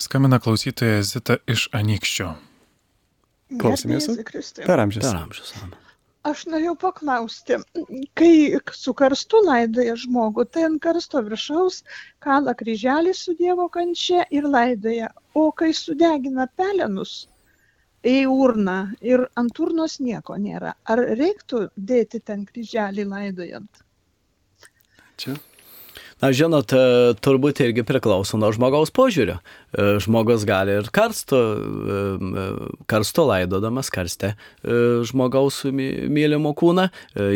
Skambina klausytoja Zita iš Anykščio. Klausimės. Per amžius. Per amžius. Aš norėjau paklausti, kai su karstu laidoja žmogų, tai ant karsto viršaus kala kryželį su Dievo kančia ir laidoja, o kai sudegina pelenus, į urną ir ant urnos nieko nėra. Ar reiktų dėti ten kryželį laidojant? Čia. Na, žinot, e, turbūt irgi priklauso nuo žmogaus požiūrio. E, žmogus gali ir karsto, e, karsto laidodamas karste žmogaus mylimo kūną,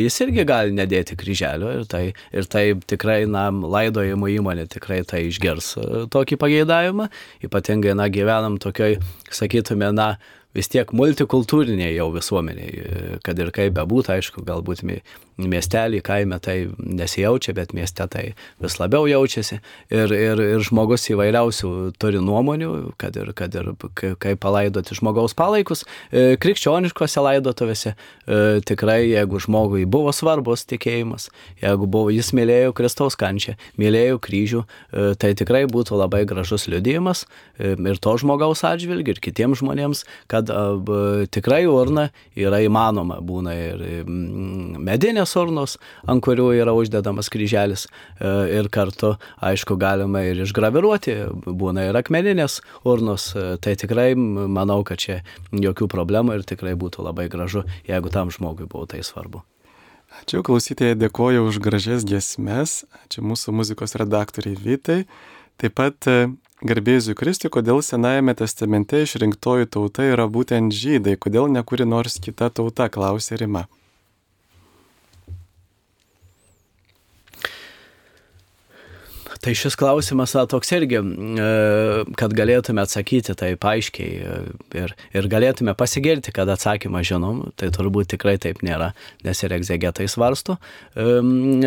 jis irgi gali nedėti kryželio ir tai, ir tai tikrai, na, laidojimo įmonė tikrai tai išgers tokį pageidavimą. Ypatingai, na, gyvenam tokioj, sakytume, na, vis tiek multikultūriniai jau visuomeniai, kad ir kaip bebūtų, aišku, galbūt miestelį, kaime tai nesijaučia, bet mieste tai vis labiau jaučiasi ir, ir, ir žmogus įvairiausių turi nuomonių, kad ir, kad ir kaip palaidoti žmogaus palaikus. E, krikščioniškose laidotuvėse e, tikrai, jeigu žmogui buvo svarbus tikėjimas, jeigu buvo, jis mylėjo Kristaus kančią, mylėjo kryžių, e, tai tikrai būtų labai gražus liudijimas ir to žmogaus atžvilgiu, ir kitiems žmonėms, kad tikrai urna yra įmanoma, būna ir medinės urnos, ant kurių yra uždedamas kryželis e, ir kartu, aišku, galima ir išgraviruoti, būna ir akmeninės urnos, e, tai tikrai manau, kad čia jokių problemų ir tikrai būtų labai gražu, jeigu tam žmogui buvo tai svarbu. Ačiū klausytėjai, dėkoju už gražias giesmes, ačiū mūsų muzikos redaktoriai Vytai. Taip pat e, Garbėsiu Kristui, kodėl Senajame testamente išrinktoji tauta yra būtent žydai, kodėl nekuri nors kita tauta, klausė Rima. Tai šis klausimas na, toks irgi, e, kad galėtume atsakyti taip aiškiai e, ir, ir galėtume pasigirti, kad atsakymą žinom, tai turbūt tikrai taip nėra, nes ir egzegetai svarsto, e,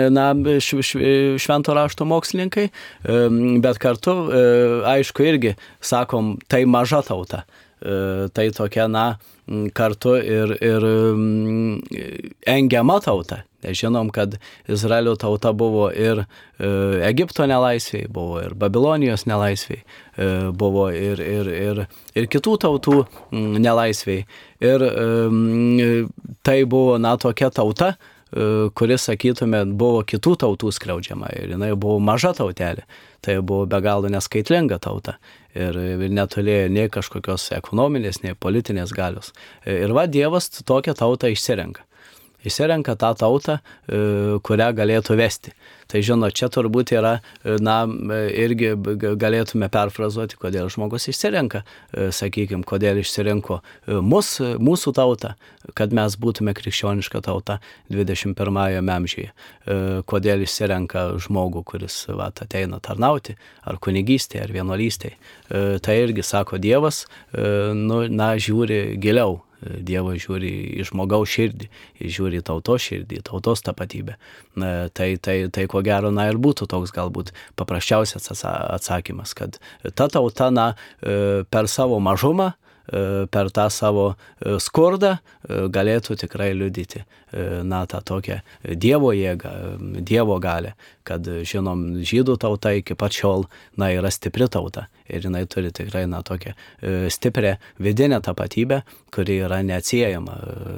na, švento rašto mokslininkai, bet kartu, aišku, irgi sakom, tai maža tauta. Tai tokia, na, kartu ir, ir engiama tauta, Žinom, kad Izraelio tauta buvo ir e, Egipto nelaisviai, buvo ir Babilonijos nelaisviai, e, buvo ir, ir, ir, ir kitų tautų nelaisviai. Ir e, tai buvo, na, tokia tauta, kuris, sakytume, buvo kitų tautų skriaudžiama ir jinai buvo maža tautelė. Tai buvo be galo neskaitlinga tauta ir, ir neturėjo nei kažkokios ekonominės, nei politinės galios. Ir va Dievas tokią tautą išsirenka išsirenka tą tautą, e, kurią galėtų vesti. Tai žinot, čia turbūt yra, e, na, irgi galėtume perfrazuoti, kodėl žmogus išsirenka, e, sakykime, kodėl išsirinko mus, mūsų tautą, kad mes būtume krikščioniška tauta 21-ame amžiuje. Kodėl išsirenka žmogų, kuris va, ateina tarnauti, ar kunigystėje, ar vienuolystėje. Tai irgi sako Dievas, nu, na, žiūri giliau Dievas žiūri į žmogaus širdį, žiūri į tautos širdį, tautos tapatybę. Tai, tai, tai ko gero, na ir būtų toks galbūt paprasčiausias atsakymas, kad ta tauta, na, e, per savo mažumą, E, per tą savo e, skurdą e, galėtų tikrai liudyti, na, tą tokią Dievo jėgą, Dievo galę, kad, žinom, žydų tauta iki pačiol, na, yra stipri tauta ir jinai turi tikrai, na, tokią stiprią vidinę tapatybę, kuri yra neatsiejama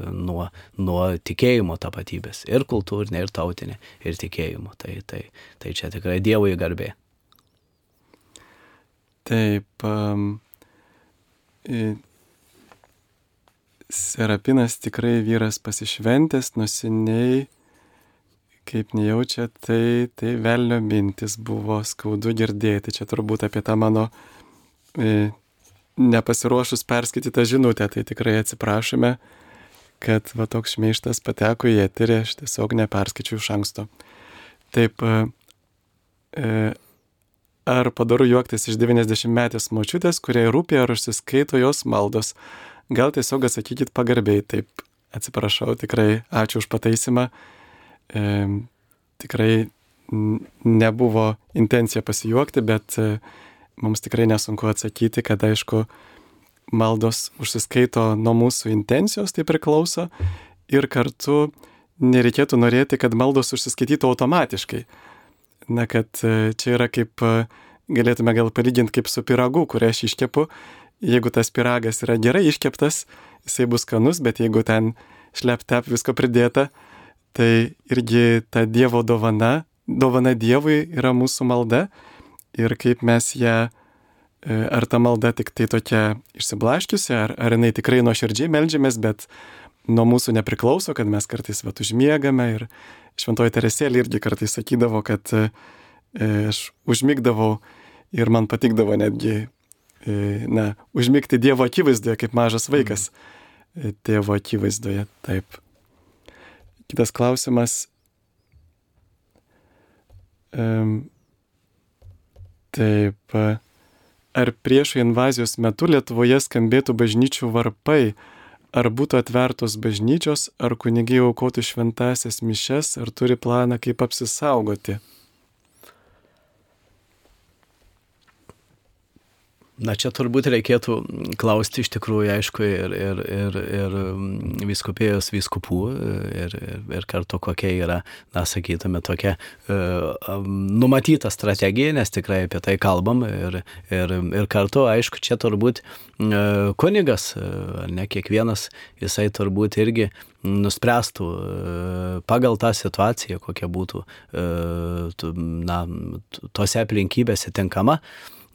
nuo, nuo tikėjimo tapatybės ir kultūrinė, ir tautinė, ir tikėjimo. Tai, tai, tai čia tikrai Dievo įgarbė. Taip, um, Serapinas tikrai vyras pasišventęs, nusiniai, kaip nejaučia, tai, tai velnio mintis buvo skaudu girdėti. Čia turbūt apie tą mano e, nepasiruošus perskaitytą žinutę, tai tikrai atsiprašome, kad va toks šmeištas pateko į eterį, aš tiesiog neperskaičiu iš anksto. Taip, e, e ar padaru juoktis iš 90 metės močiutės, kuriai rūpė ar užsiskaito jos maldos. Gal tiesiog atsakykit pagarbiai, taip atsiprašau, tikrai ačiū už pataisimą. E, tikrai nebuvo intencija pasijuokti, bet e, mums tikrai nesunku atsakyti, kad aišku, maldos užsiskaito nuo mūsų intencijos, tai priklauso. Ir kartu nereikėtų norėti, kad maldos užsiskaitytų automatiškai na, kad e, čia yra kaip, e, galėtume gal palyginti kaip su piragu, kurį aš iškepu. Jeigu tas piragas yra gerai iškeptas, jisai bus skanus, bet jeigu ten šleptep visko pridėta, tai irgi ta Dievo dovana, dovana Dievui yra mūsų malda ir kaip mes ją e, ar ta malda tik tai tokia išsiblaškiusi, ar, ar jinai tikrai nuoširdžiai melžiamės, bet nuo mūsų nepriklauso, kad mes kartais vat užmiegame ir šventoji Teresėlė irgi kartais sakydavo, kad e, aš užmygdavau ir man patikdavo netgi, e, na, užmygti Dievo akivaizdoje kaip mažas vaikas. E, tėvo akivaizdoje, taip. Kitas klausimas. Taip. Ar priešo invazijos metu Lietuvoje skambėtų bažnyčių varpai, ar būtų atvertos bažnyčios, ar kunigiai aukotų šventasias mišes, ar turi planą, kaip apsisaugoti? Na čia turbūt reikėtų klausti iš tikrųjų, aišku, ir, ir, ir, ir viskupėjos viskupų, ir, ir, ir kartu kokia yra, na, sakytume, tokia uh, numatyta strategija, nes tikrai apie tai kalbam. Ir, ir, ir kartu, aišku, čia turbūt uh, kunigas, uh, ne kiekvienas, jisai turbūt irgi nuspręstų pagal tą situaciją, kokia būtų, na, tose aplinkybėse tinkama.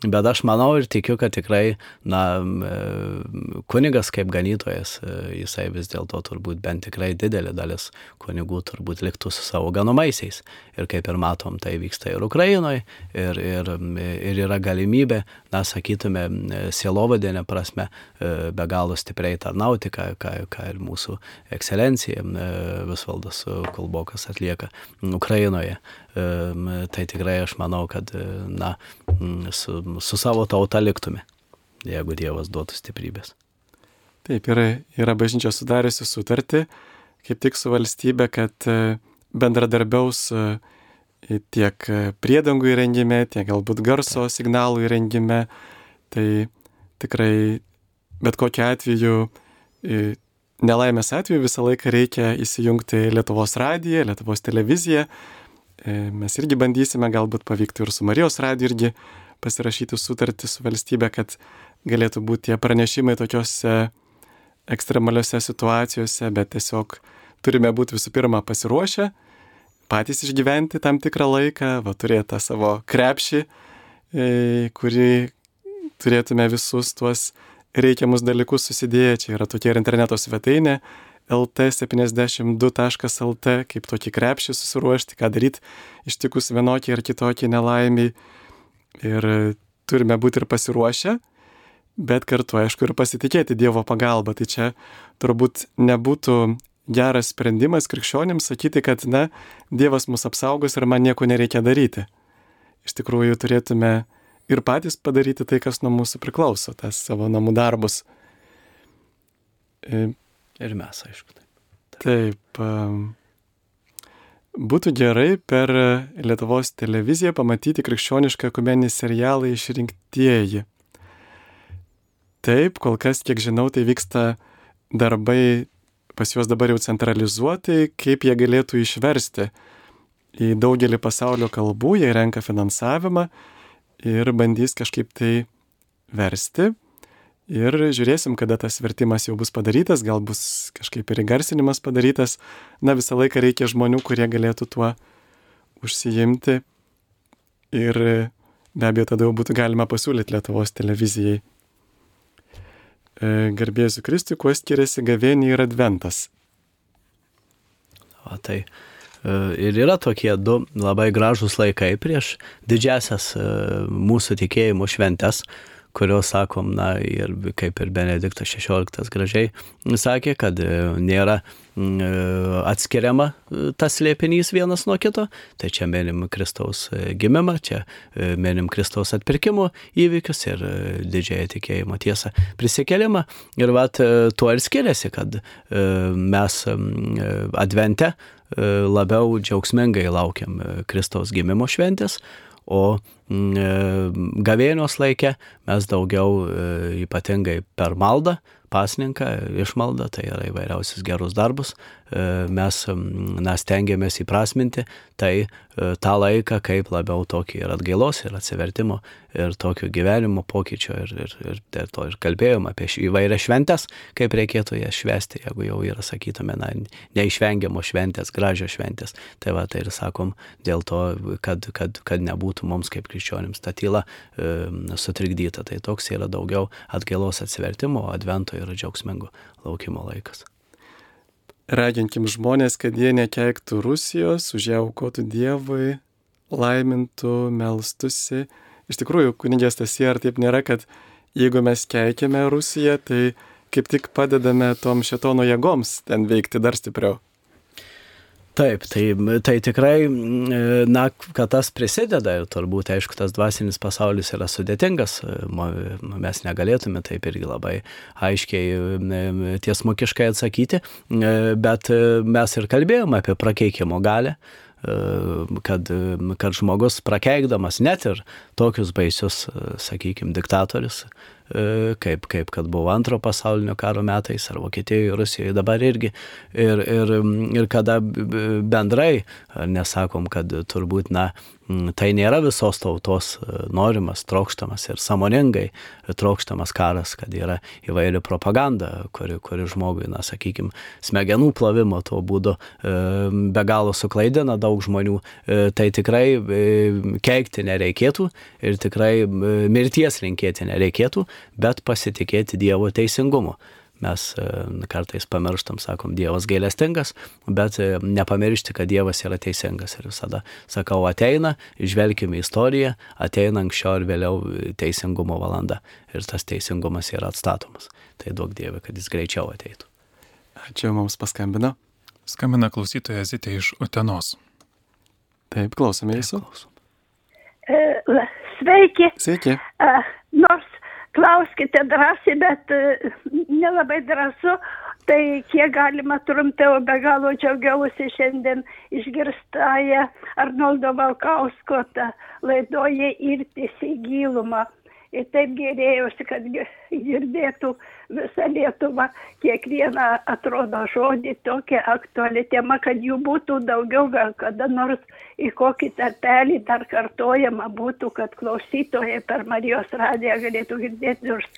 Bet aš manau ir tikiu, kad tikrai, na, e, kunigas kaip ganytojas, e, jisai vis dėlto turbūt bent tikrai didelė dalis kunigų turbūt liktų su savo ganomaisiais. Ir kaip ir matom, tai vyksta ir Ukrainoje, ir, ir, ir yra galimybė, na, sakytume, sielovadinė prasme, e, be galo stipriai tarnauti, ką, ką, ką ir mūsų ekscelencija Visvaldas Kolbokas atlieka Ukrainoje tai tikrai aš manau, kad na, su, su savo tauta liktume, jeigu Dievas duotų stiprybės. Taip, yra, yra bažnyčia sudariusi sutartį, kaip tik su valstybė, kad e, bendradarbiaus e, tiek priedangų įrengime, tiek galbūt garso signalų įrengime. Tai tikrai bet kokiu atveju, nelaimės atveju visą laiką reikia įsijungti Lietuvos radiją, Lietuvos televiziją, E, mes irgi bandysime, galbūt pavyktų ir su Marijos radiju irgi pasirašyti sutartį su valstybė, kad galėtų būti tie pranešimai tokiuose ekstremaliuose situacijose, bet tiesiog turime būti visų pirma pasiruošę, patys išgyventi tam tikrą laiką, va turėti tą savo krepšį, e, kurį turėtume visus tuos reikiamus dalykus susidėję. Čia yra tokia ir interneto svetainė lt72.lt, kaip tokį krepšį susiruošti, ką daryti ištikus vienokį ar kitokį nelaimį. Ir turime būti ir pasiruošę, bet kartu, aišku, ir pasitikėti Dievo pagalba. Tai čia turbūt nebūtų geras sprendimas krikščionims sakyti, kad, na, Dievas mus apsaugos ir man nieko nereikia daryti. Iš tikrųjų, turėtume ir patys padaryti tai, kas nuo mūsų priklauso, tas savo namų darbus. Ir mes, aišku. Taip. taip. Būtų gerai per Lietuvos televiziją pamatyti krikščionišką kumenį serialą išrinktieji. Taip, kol kas, kiek žinau, tai vyksta darbai pas juos dabar jau centralizuotai, kaip jie galėtų išversti į daugelį pasaulio kalbų, jie renka finansavimą ir bandys kažkaip tai versti. Ir žiūrėsim, kada tas vertimas jau bus padarytas, gal bus kažkaip ir įgarsinimas padarytas. Na, visą laiką reikia žmonių, kurie galėtų tuo užsijimti. Ir be abejo, tada jau būtų galima pasiūlyti Lietuvos televizijai. E, Garbėsiu Kristui, kuo skiriasi gavėnį ir adventas. O tai e, ir yra tokie du labai gražūs laikai prieš didžiasias e, mūsų tikėjimo šventes kurios sakom, na ir kaip ir Benediktas XVI gražiai sakė, kad e, nėra e, atskiriama e, tas liepinys vienas nuo kito, tai čia menim Kristaus gimimą, čia menim Kristaus atpirkimo įvykius ir didžiąją tikėjimo tiesą prisikelimą. Ir vat tuo ir skiriasi, kad mes advente labiau džiaugsmingai laukiam Kristaus gimimo šventės, o gavėnios laikė mes daugiau e, ypatingai per maldą, pasninką, išmaldą, tai yra įvairiausius gerus darbus, e, mes na, stengiamės įprasminti tai tą laiką kaip labiau tokį ir atgailos, ir atsivertimo, ir tokio gyvenimo pokyčio, ir, ir, ir dėl to ir kalbėjom apie įvairias šventes, kaip reikėtų jas švesti, jeigu jau yra, sakytume, na, neišvengiamos šventės, gražios šventės. Tai va, tai ir sakom, dėl to, kad, kad, kad nebūtų mums kaip krikščionims ta tyla e, sutrikdyta. Tai toks yra daugiau atgailos atsivertimo, advento ir džiaugsmingo laukimo laikas. Raginkim žmonės, kad jie nekeiktų Rusijos, už ją aukotų Dievui, laimintų, melstusi. Iš tikrųjų, kunigės tas ar taip nėra, kad jeigu mes keikiame Rusiją, tai kaip tik padedame tom šetono jėgoms ten veikti dar stipriau. Taip, tai, tai tikrai, na, kad tas prisideda ir turbūt, aišku, tas dvasinis pasaulis yra sudėtingas, mes negalėtume taip irgi labai aiškiai tiesmukiškai atsakyti, bet mes ir kalbėjome apie prakeikimo galę, kad, kad žmogus prakeikdamas net ir tokius baisius, sakykime, diktatorius, E, kaip, kaip kad buvo antro pasaulinio karo metais ar Vokietijoje, Rusijoje dabar irgi. Ir, ir, ir kada bendrai, nesakom, kad turbūt, na, tai nėra visos tautos e, norimas, trokštamas ir samoningai trokštamas karas, kad yra įvairi propaganda, kuri, kuri žmogui, na, sakykime, smegenų plovimo tuo būdu e, be galo suklaidina daug žmonių. Tai tikrai keikti nereikėtų ir tikrai mirties rinkėti nereikėtų, bet pasitikėti Dievo teisingumu. Mes e, kartais pamirštam, sakom, Dievas gailestingas, bet e, nepamiršti, kad Dievas yra teisingas. Ir visada sakau, ateina, žvelgime į istoriją, ateina anksčiau ir vėliau teisingumo valanda. Ir tas teisingumas yra atstatomas. Tai duok Dievui, kad jis greičiau ateitų. Ačiū, mums paskambino. Skambina klausytoja Zitė iš Utenos. Taip, klausome jūsų. E, sveiki. Sveiki. Nors klauskite drąsiai, bet e, nelabai drąsu. Tai kiek galima trumpiau, be galo džiaugiausi šiandien išgirstąją Arnoldo Valkausko laidoje irtis į gilumą ir taip gerėjosi, kad girdėtų visą Lietuvą, kiekvieną atrodo žodį, tokia aktuali tema, kad jų būtų daugiau, gal kada nors į kokį tarpelį dar kartojama būtų, kad klausytojai per Marijos radiją galėtų girdėti, nors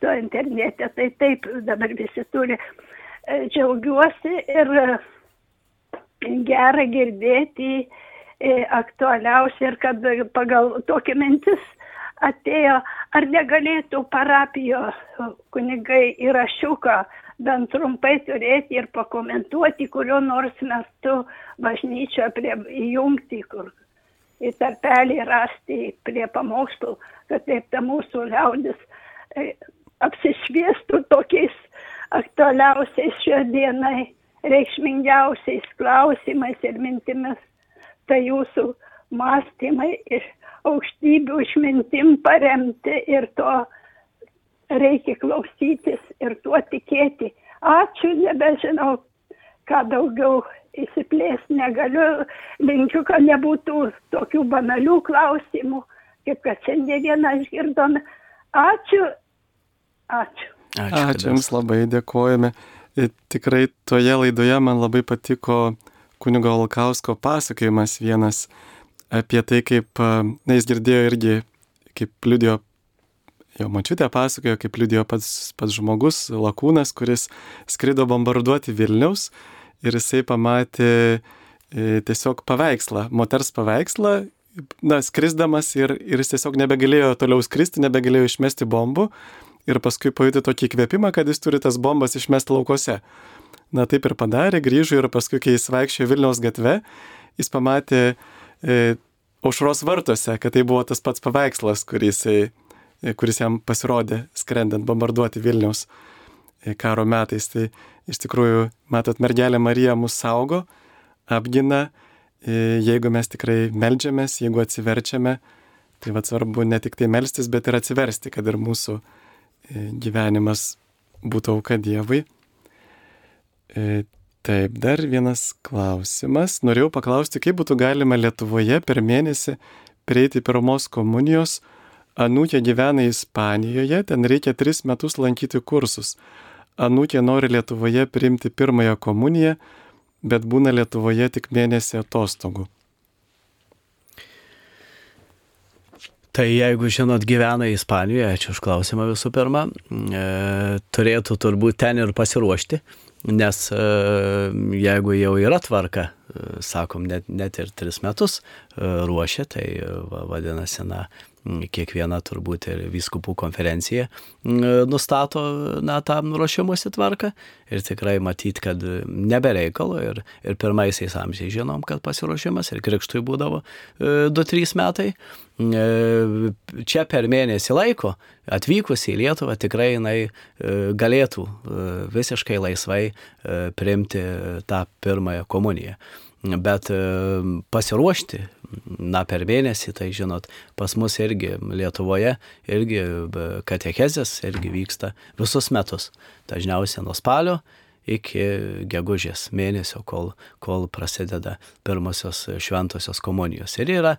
to internete, tai taip dabar visi turi. E, džiaugiuosi ir gera girdėti e, aktualiausia ir kad pagal tokią mintis atėjo, ar negalėtų parapijo kunigai įrašiuką bent trumpai turėti ir pakomentuoti, kurio nors metu bažnyčią prie įjungti, kur į tarpelį rasti prie pamokslų, kad taip ta mūsų liaudis e, apsišviestų tokiais aktualiausiais šio dienai, reikšmingiausiais klausimais ir mintimis. Tai jūsų mąstymai ir aukštybių išmintim paremti ir to reikia klausytis ir tuo tikėti. Ačiū, nebežinau, ką daugiau įsiplėsti negaliu. Linkiu, kad nebūtų tokių banalių klausimų, kaip kad šiandieną išgirdome. Ačiū. Ačiū. Ačiū, Ačiū Jums labai dėkojame. Ir tikrai toje laidoje man labai patiko kunigo Alkausko pasakojimas vienas apie tai, kaip, na, jis girdėjo irgi, kaip liudijo, jo mačiutė pasakojo, kaip liudijo pats, pats žmogus, lakūnas, kuris skrido bombarduoti Vilniaus ir jisai pamatė e, tiesiog paveikslą, moters paveikslą, na, skrisdamas ir, ir jis tiesiog nebegalėjo toliau skristi, nebegalėjo išmesti bombų ir paskui pajuto tokį įkvėpimą, kad jis turi tas bombas išmesti laukose. Na taip ir padarė, grįžo ir paskui, kai jis vaikščiojo Vilniaus gatve, jis pamatė e, aušros vartuose, kad tai buvo tas pats paveikslas, kuris, e, kuris jam pasirodė skrendant bombarduoti Vilniaus e, karo metais. Tai iš tikrųjų, matot, mergelė Marija mus saugo, apgina, e, jeigu mes tikrai melžiamės, jeigu atsiverčiame, tai vad svarbu ne tik tai melstis, bet ir atsiversti, kad ir mūsų gyvenimas būtų auka Dievui. Taip, dar vienas klausimas. Norėjau paklausti, kaip būtų galima Lietuvoje per mėnesį prieiti pirmos komunijos. Anūkė gyvena Ispanijoje, ten reikia tris metus lankyti kursus. Anūkė nori Lietuvoje priimti pirmąją komuniją, bet būna Lietuvoje tik mėnesį atostogų. Tai jeigu žinot, gyvena Ispanijoje, ačiū už klausimą visų pirma, e, turėtų turbūt ten ir pasiruošti, nes e, jeigu jau yra tvarka sakom, net, net ir tris metus ruošia, tai vadinasi, na, kiekviena turbūt ir vyskupų konferencija nustato na, tą ruošimuose tvarką ir tikrai matyt, kad nebereikalo ir, ir pirmaisiais amžiais žinom, kad pasiruošimas ir krikštui būdavo 2-3 metai. E, čia per mėnesį laiko atvykus į Lietuvą tikrai jinai e, galėtų e, visiškai laisvai priimti tą pirmąją komuniją. Bet pasiruošti na, per mėnesį, tai žinot, pas mus irgi Lietuvoje, irgi katechezės irgi vyksta visus metus. Dažniausiai nuo spalio iki gegužės mėnesio, kol, kol prasideda pirmosios šventosios komunijos. Ir yra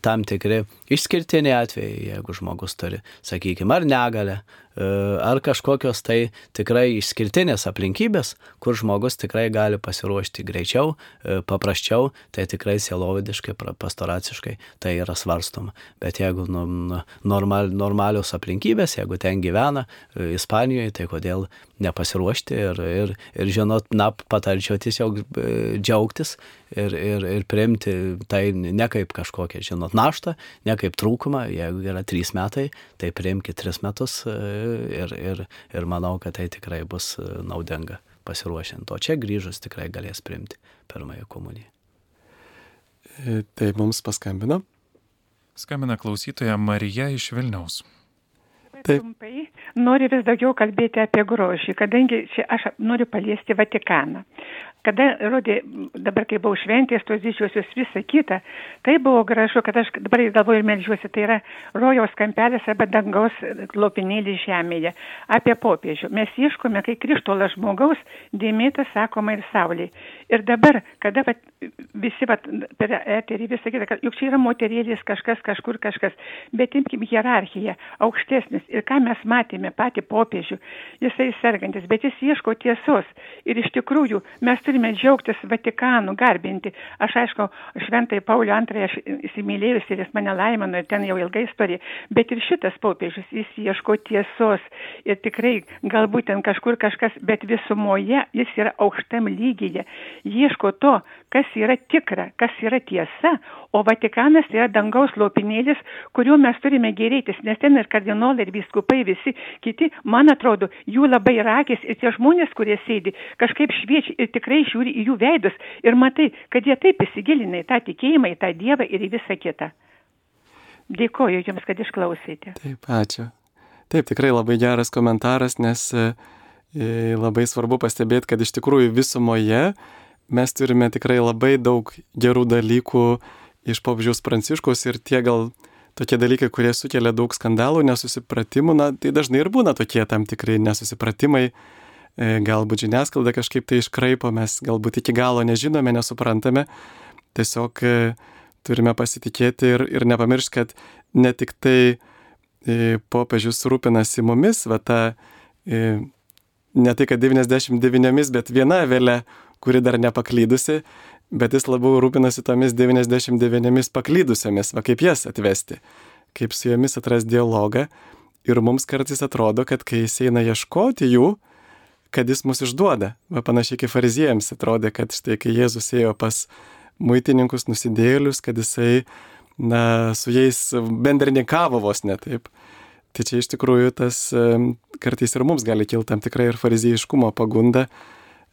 tam tikri išskirtiniai atvejai, jeigu žmogus turi, sakykime, ar negalę, E, ar kažkokios tai tikrai išskirtinės aplinkybės, kur žmogus tikrai gali pasiruošti greičiau, e, paprasčiau, tai tikrai sielovadiškai, pastoraciškai tai yra svarstoma. Bet jeigu nu, nu, normal, normalios aplinkybės, jeigu ten gyvena e, Ispanijoje, tai kodėl nepasiruošti ir, ir, ir žinot, na, patarčiau tiesiog džiaugtis ir, ir, ir priimti tai ne kaip kažkokią, žinot, naštą, ne kaip trūkumą, jeigu yra trys metai, tai priimkite tris metus e, ir, ir, ir manau, kad tai tikrai bus e, naudinga pasiruošiant. O čia grįžus tikrai galės priimti pirmąją komuniją. E, tai mums paskambino. Skambina klausytoja Marija iš Vilniaus. Taip. Trumpai noriu vis daugiau kalbėti apie grožį, kadangi čia aš noriu paliesti Vatikaną kada rodė, dabar kai buvau šventės, tos didžiosios visą kitą, tai buvo gražu, kad aš dabar galvoju ir melžiuosi, tai yra rojaus kampelis arba dangaus lopinėlis žemėje, apie popiežių. Mes ieškome, kai krištolas žmogaus dėmėtas, sakoma, ir saulė. Ir dabar, kada vat, visi vat, per eterį visą kitą, kad juk čia yra moterėlis kažkas, kažkur kažkas, bet imkim hierarchiją, aukštesnis. Ir ką mes matėme, patį popiežių, jisai sergantis, bet jis ieško tiesos. Ir iš tikrųjų mes turime džiaugtis Vatikanu, garbinti. Aš aišku, šventai Paulio antrąją aš įsimylėjusi ir jis mane laimino ir ten jau ilgai istorija, bet ir šitas popiežius, jis ieško tiesos ir tikrai galbūt ten kažkur kažkas, bet visumoje jis yra aukštam lygyje, ieško to, kas yra tikra, kas yra tiesa, o Vatikanas tai yra dangaus lopinėlis, kuriuo mes turime gerėtis, nes ten ir kardinolai, ir viskupai, visi kiti, man atrodo, jų labai rakės ir tie žmonės, kurie sėdi, kažkaip šviečia ir tikrai žiūri į jų veidus ir matai, kad jie taip įsigilina į tą tikėjimą, į tą Dievą ir į visą kitą. Dėkoju Jums, kad išklausėte. Taip, ačiū. Taip, tikrai labai geras komentaras, nes e, labai svarbu pastebėti, kad iš tikrųjų visumoje mes turime tikrai labai daug gerų dalykų iš popžiaus pranciškos ir tie gal tokie dalykai, kurie sukelia daug skandalų, nesusipratimų, na, tai dažnai ir būna tokie tam tikrai nesusipratimai, e, galbūt žiniasklaida kažkaip tai iškraipo, mes galbūt iki galo nežinome, nesuprantame, tiesiog e, turime pasitikėti ir, ir nepamiršti, kad ne tik tai e, popiežius rūpinasi mumis, va ta, ne tai kad 99, bet viena vėlė, kuri dar nepaklydusi, bet jis labiau rūpinasi tomis 99 paklydusiamis, va kaip jas atvesti, kaip su jomis atras dialogą. Ir mums kartais atrodo, kad kai jis eina ieškoti jų, kad jis mus išduoda. Va panašiai kaip fariziejams atrodė, kad štai kai Jėzus ėjo pas muitininkus, nusidėlius, kad jisai, na, su jais bendrininkavo vos netaip. Tai čia iš tikrųjų tas kartais ir mums gali kilti tam tikrai ir fariziejiškumo pagunda,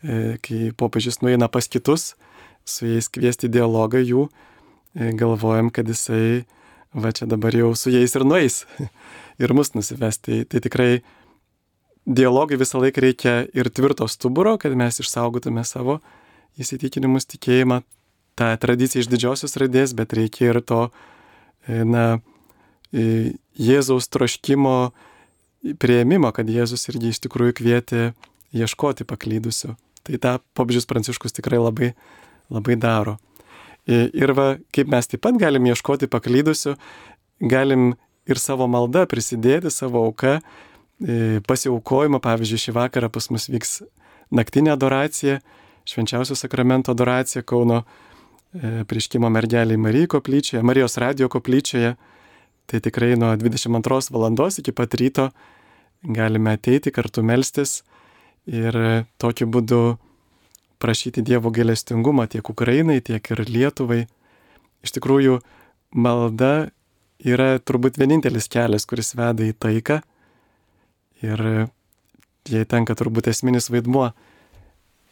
e, kai popiežius nueina pas kitus, su jais kviesti dialogą jų, e, galvojam, kad jisai va čia dabar jau su jais ir nueis ir mus nusivesti. Tai, tai tikrai dialogui visą laiką reikia ir tvirto stuburo, kad mes išsaugotume savo įsitikinimus, tikėjimą, tą tradiciją iš didžiosios raidės, bet reikia ir to, e, na, Jėzaus troškimo prieimimo, kad Jėzus irgi iš tikrųjų kvietė ieškoti paklydusių. Tai tą popžius Pranciškus tikrai labai labai daro. Ir va, kaip mes taip pat galim ieškoti paklydusių, galim ir savo maldą prisidėti, savo auką, pasiaukojimą. Pavyzdžiui, šį vakarą pas mus vyks naktinė adoracija, švenčiausio sakramento adoracija Kauno prieškimo mergeliai Marijai koplyčioje, Marijos radio koplyčioje. Tai tikrai nuo 22 val. iki pat ryto galime ateiti kartu melstis ir tokiu būdu prašyti Dievo gailestingumą tiek Ukrainai, tiek ir Lietuvai. Iš tikrųjų, malda yra turbūt vienintelis kelias, kuris veda į taiką ir jai tenka turbūt esminis vaidmuo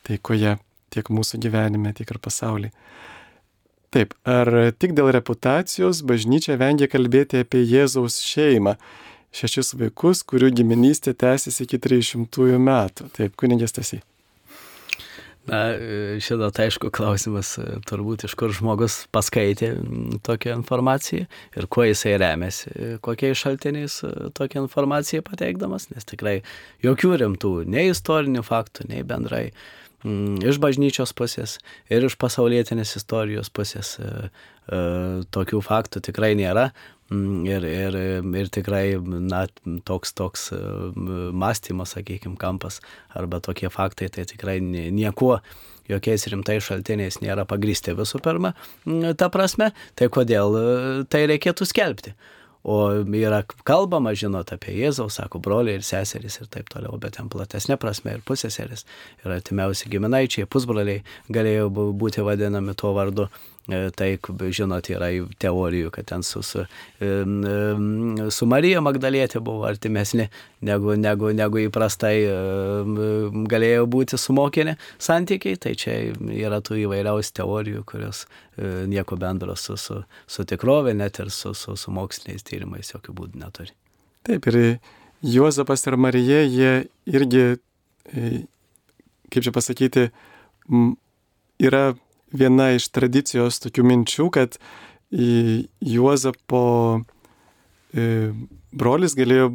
taikoje tiek mūsų gyvenime, tiek ir pasaulyje. Taip, ar tik dėl reputacijos bažnyčia vengia kalbėti apie Jėzaus šeimą, šešis vaikus, kurių giminystė tęsiasi iki 300 metų? Taip, kunigės tasiai. Na, šitą tai aišku klausimas, turbūt iš kur žmogus paskaitė tokią informaciją ir kuo jisai remiasi, kokiais šaltiniais tokią informaciją pateikdamas, nes tikrai jokių rimtų nei istorinių faktų, nei bendrai iš bažnyčios pusės ir iš pasaulietinės istorijos pusės tokių faktų tikrai nėra. Ir, ir, ir tikrai, na, toks, toks mąstymas, sakykime, kampas arba tokie faktai, tai tikrai niekuo, jokiais rimtais šaltiniais nėra pagristi visų pirma. Ta prasme, tai kodėl tai reikėtų skelbti. O yra kalbama, žinot, apie Jėzaus, sako, broliai ir seserys ir taip toliau, bet ten platesnė prasme ir pusėseris, ir artimiausi giminaičiai, pusbroliai galėjo būti vadinami tuo vardu. Tai, žinot, yra teorijų, kad ten su, su, su Marija Magdalietė buvo artimesni negu, negu, negu įprastai galėjo būti su mokinė santykiai. Tai čia yra tų įvairiausių teorijų, kurios nieko bendro su, su, su tikrovė, net ir su, su, su moksliniais tyrimais jokių būdų neturi. Taip, ir Juozapas ir Marija, jie irgi, kaip čia pasakyti, yra viena iš tradicijos tokių minčių, kad Juozapo brolis galėjo,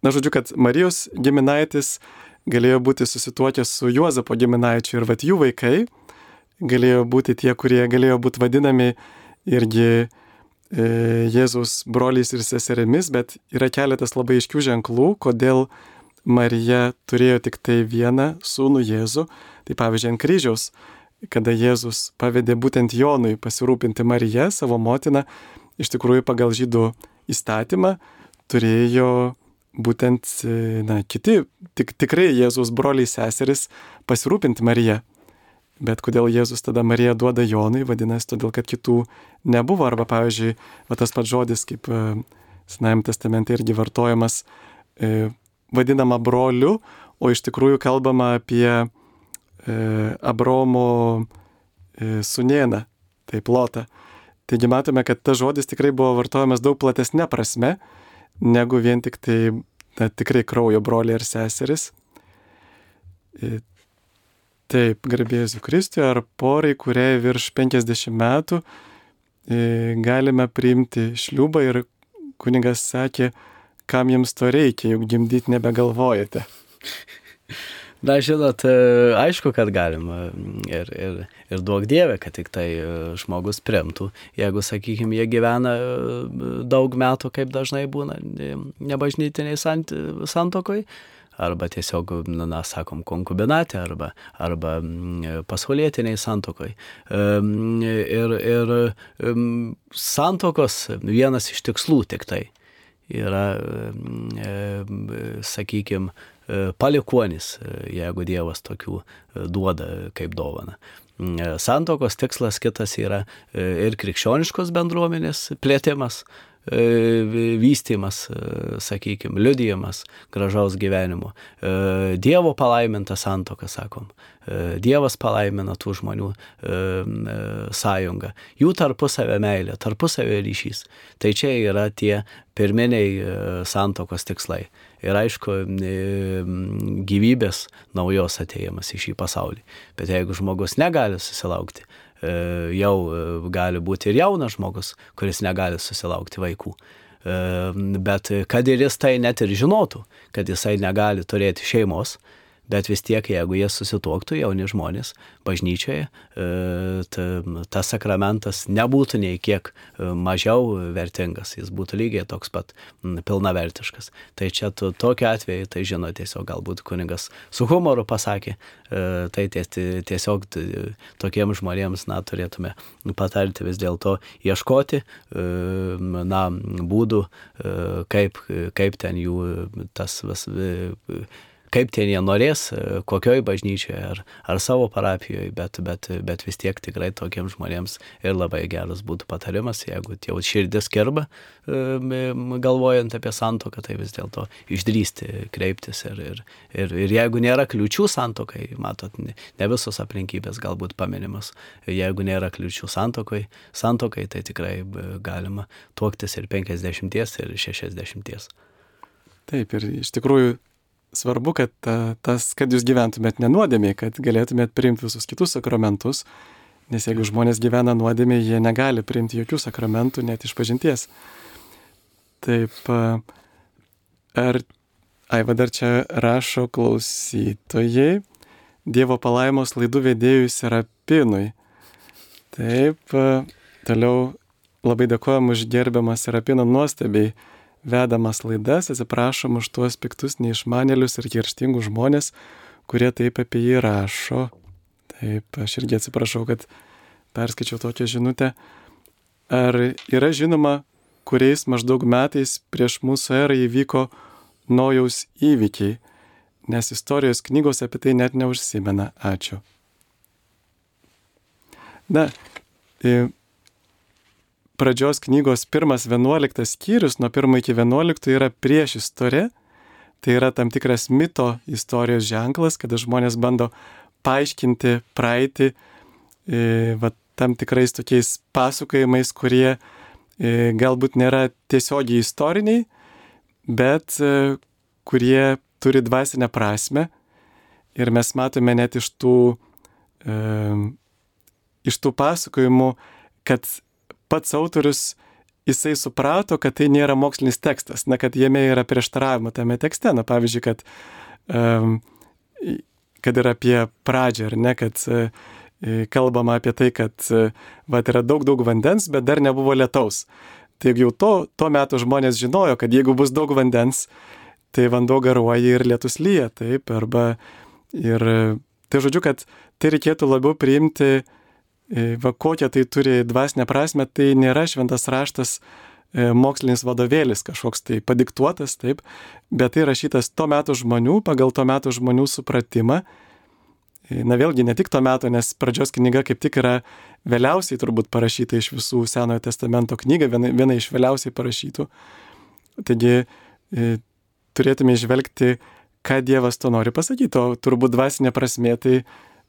na žodžiu, kad Marijos giminaitis galėjo būti susituokęs su Juozapo giminaičiu ir vat jų vaikai galėjo būti tie, kurie galėjo būti vadinami irgi Jėzaus broliais ir seserimis, bet yra keletas labai iškių ženklų, kodėl Marija turėjo tik tai vieną sūnų Jėzų. Tai pavyzdžiui, ant kryžiaus kada Jėzus pavedė būtent Jonui pasirūpinti Mariją, savo motiną, iš tikrųjų pagal žydų įstatymą turėjo būtent na, kiti, tik, tikrai Jėzus broliai seseris pasirūpinti Mariją. Bet kodėl Jėzus tada Mariją duoda Jonui, vadinasi, todėl kad kitų nebuvo. Arba, pavyzdžiui, va, tas pats žodis, kaip Senajame testamente irgi vartojamas, e, vadinama broliu, o iš tikrųjų kalbama apie Abromo sunieną, tai plotą. Taigi matome, kad tas žodis tikrai buvo vartojamas daug platesnė prasme, negu vien tik tai na, tikrai kraujo broliai ir seseris. Taip, garbėsiu Kristui, ar porai, kuriai virš 50 metų galime priimti šliubą ir kuningas sakė, kam jums to reikia, juk gimdyti nebegalvojate. Na, žinot, aišku, kad galima ir, ir, ir duok dievė, kad tik tai žmogus primtų. Jeigu, sakykime, jie gyvena daug metų, kaip dažnai būna nebažnytiniai sant, santokoj, arba tiesiog, na, na sakom, konkubinatė, arba, arba pasaulietiniai santokoj. Ir, ir santokos vienas iš tikslų tik tai yra, sakykime, palikonis, jeigu Dievas tokių duoda kaip dovana. Santokos tikslas kitas yra ir krikščioniškos bendruomenės plėtimas, vystimas, sakykime, liudijimas gražaus gyvenimo. Dievo palaiminta santoka, sakom. Dievas palaimina tų žmonių sąjungą. Jų tarpusavio meilė, tarpusavio ryšys. Tai čia yra tie pirminiai santokos tikslai. Ir aišku, gyvybės naujos ateimas į šį pasaulį. Bet jeigu žmogus negali susilaukti, jau gali būti ir jaunas žmogus, kuris negali susilaukti vaikų. Bet kad ir jis tai net ir žinotų, kad jisai negali turėti šeimos, bet vis tiek, jeigu jie susituoktų, jauni žmonės bažnyčioje, tas sakramentas nebūtų nei kiek mažiau vertingas, jis būtų lygiai toks pat pilnavertiškas. Tai čia tokiu atveju, tai žino, tiesiog galbūt kuningas su humoru pasakė, tai tiesiog tokiems žmonėms, na, turėtume patarti vis dėlto ieškoti, na, būdų, kaip, kaip ten jų tas vis kaip ten jie norės, kokioj bažnyčioje ar, ar savo parapijoje, bet, bet, bet vis tiek tikrai tokiems žmonėms ir labai geras būtų patarimas, jeigu jau širdis kerba, galvojant apie santoką, tai vis dėlto išdrysti kreiptis ir, ir, ir, ir jeigu nėra kliučių santokai, matot, ne visos aplinkybės galbūt paminimas, jeigu nėra kliučių santokai, santokai tai tikrai galima tuoktis ir 50 ir 60. Taip, ir iš tikrųjų svarbu, kad tas, kad jūs gyventumėt nenuodėmiai, kad galėtumėt priimti visus kitus sakramentus, nes jeigu žmonės gyvena nuodėmiai, jie negali priimti jokių sakramentų, net iš pažinties. Taip, ar, ai, va dar čia rašo klausytojai, Dievo palaimos laidų vedėjui Serapinui. Taip, toliau labai dėkojom už gerbiamą Serapiną nuostabiai vedamas laidas, atsiprašom už tuos piktus neišmanėlius ir kerštingus žmonės, kurie taip apie jį rašo. Taip, aš irgi atsiprašau, kad perskaičiau tokią žinutę. Ar yra žinoma, kuriais maždaug metais prieš mūsų erą įvyko Nojaus įvykiai, nes istorijos knygos apie tai net neužsimena. Ačiū. Na, pradžios knygos pirmas vienuoliktas skyrius, nuo pirmo iki vienuolikto yra prieš istoriją. Tai yra tam tikras mito istorijos ženklas, kada žmonės bando paaiškinti praeitį e, va, tam tikrais tokiais pasakojimais, kurie e, galbūt nėra tiesiogiai istoriniai, bet e, kurie turi dvasinę prasme. Ir mes matome net iš tų, e, iš tų pasakojimų, kad pats autorius jisai suprato, kad tai nėra mokslinis tekstas, na, kad jame yra prieštaravimo tame tekste, na, pavyzdžiui, kad, um, kad yra apie pradžią, ar ne, kad uh, kalbama apie tai, kad uh, va, yra daug, daug vandens, bet dar nebuvo lietaus. Tai jau to, tuo metu žmonės žinojo, kad jeigu bus daug vandens, tai vanduo garuoja ir lietus lyja, taip, arba ir tai žodžiu, kad tai reikėtų labiau priimti uh, va kokią tai turi dvasinę prasme, tai nėra šventas raštas e, mokslinis vadovėlis kažkoks tai padiktuotas, taip, bet tai rašytas to metu žmonių, pagal to metu žmonių supratimą. E, na vėlgi, ne tik to metu, nes pradžios knyga kaip tik yra vėliausiai turbūt parašyta iš visų Senojo testamento knyga, viena, viena iš vėliausiai parašytų. Taigi turėtume išvelgti, ką Dievas to nori pasakyti, o turbūt dvasinė prasme tai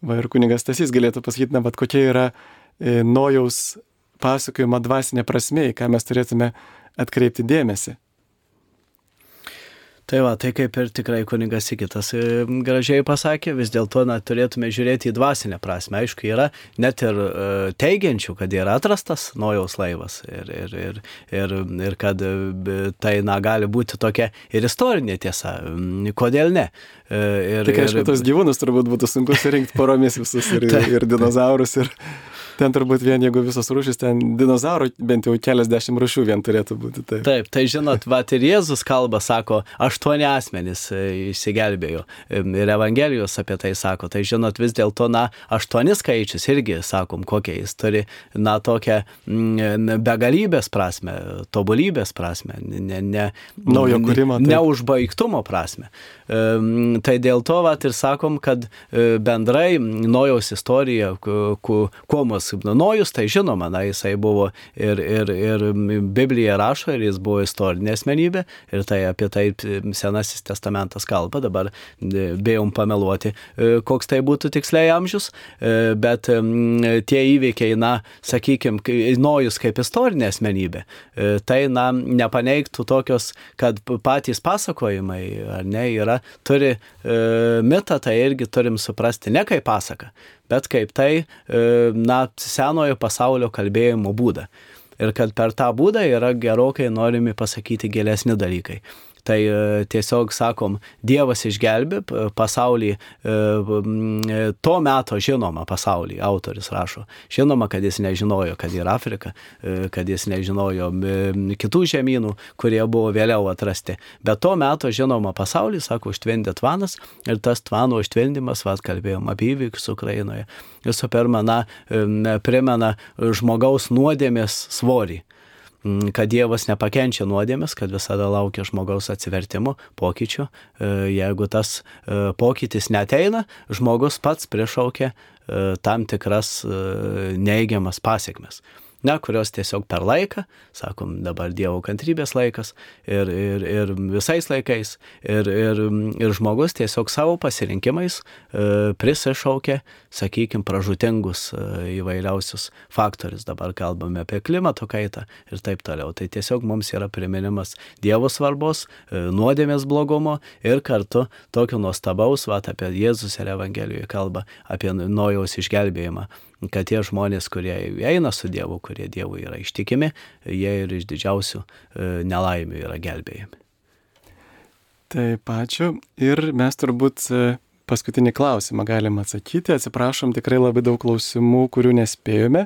Va ir kunigas Tasys galėtų pasakyti, na, bet kokia yra e, nojaus pasakojimo dvasinė prasme, ką mes turėtume atkreipti dėmesį. Tai va, tai kaip ir tikrai kunigas Sikitas e, gražiai pasakė, vis dėlto na, turėtume žiūrėti į dvasinę prasme. Aišku, yra net ir uh, teigiančių, kad yra atrastas Nojaus laivas ir, ir, ir, ir, ir kad uh, tai na, gali būti tokia ir istorinė tiesa. Kodėl ne? Ir, Tik aišku, tos gyvūnus turbūt būtų sunku surinkti poromis visus ir, ir dinozaurus. Ir... Ten turbūt vien, jeigu visos rūšys, ten dinozaurų bent jau keliasdešimt rūšių vien turėtų būti. Taip, taip tai žinot, va ir Jėzus kalba, sako, aštuoni asmenys e, išsigelbėjo. Ir Evangelijos apie tai sako. Tai žinot, vis dėlto, na, aštuoni skaičius irgi, sakom, kokie jis turi, na, tokią mm, begalybės prasme, tobulybės prasme, ne, ne, naujo kūrimo. Neužbaigtumo prasme. Tai dėl to, va, ir sakom, kad e, bendrai Nojaus istorija, kuo mus Nojus, tai žinoma, na, jisai buvo ir, ir, ir Biblija rašo, ir jis buvo istorinė asmenybė, ir tai apie tai Senasis testamentas kalba, dabar bėjom pameluoti, e, koks tai būtų tiksliai amžius, e, bet tie įvykiai, na, sakykime, Nojus kaip istorinė asmenybė, e, tai, na, nepaneigtų tokios, kad patys pasakojimai, ar ne, yra, turi e, mitą, tai irgi turim suprasti ne kaip pasaka, bet kaip tai, e, na, senojo pasaulio kalbėjimo būdą. Ir kad per tą būdą yra gerokai norimi pasakyti gilesni dalykai. Tai e, tiesiog sakom, Dievas išgelbė pasaulį, e, e, to meto žinoma pasaulį, autoris rašo. Žinoma, kad jis nežinojo, kad yra Afrika, kad jis nežinojo kitų žemynų, kurie buvo vėliau atrasti. Bet to meto žinoma pasaulį, sako, užtvendė tvanas ir tas tvano užtvendimas, vad kalbėjom apie įvykius Ukrainoje, visų pirma, na, primena žmogaus nuodėmės svorį kad Dievas nepakenčia nuodėmės, kad visada laukia žmogaus atsivertimo, pokyčių. E, jeigu tas e, pokytis neteina, žmogus pats priešaukia tam tikras neigiamas pasiekmes na, kurios tiesiog per laiką, sakom, dabar Dievo kantrybės laikas ir, ir, ir visais laikais, ir, ir, ir žmogus tiesiog savo pasirinkimais e, prisišaukia, sakykime, pražutingus e, įvairiausius faktorius. Dabar kalbame apie klimato kaitą ir taip toliau. Tai tiesiog mums yra priminimas Dievo svarbos, e, nuodėmės blogumo ir kartu tokio nuostabaus, va, apie Jėzus ir Evangelijoje kalba, apie nojaus išgelbėjimą kad tie žmonės, kurie eina su Dievu, kurie Dievui yra ištikimi, jie ir iš didžiausių e, nelaimių yra gelbėjami. Taip, ačiū. Ir mes turbūt e, paskutinį klausimą galime atsakyti. Atsiprašom, tikrai labai daug klausimų, kurių nespėjome.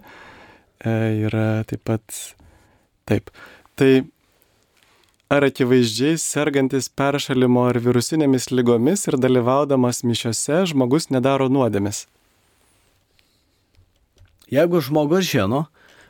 E, yra taip pat. Taip. Tai ar akivaizdžiai sergantis peršalimo ar virusinėmis lygomis ir dalyvaudamas mišiose žmogus nedaro nuodėmis? Jeigu žmogus žino,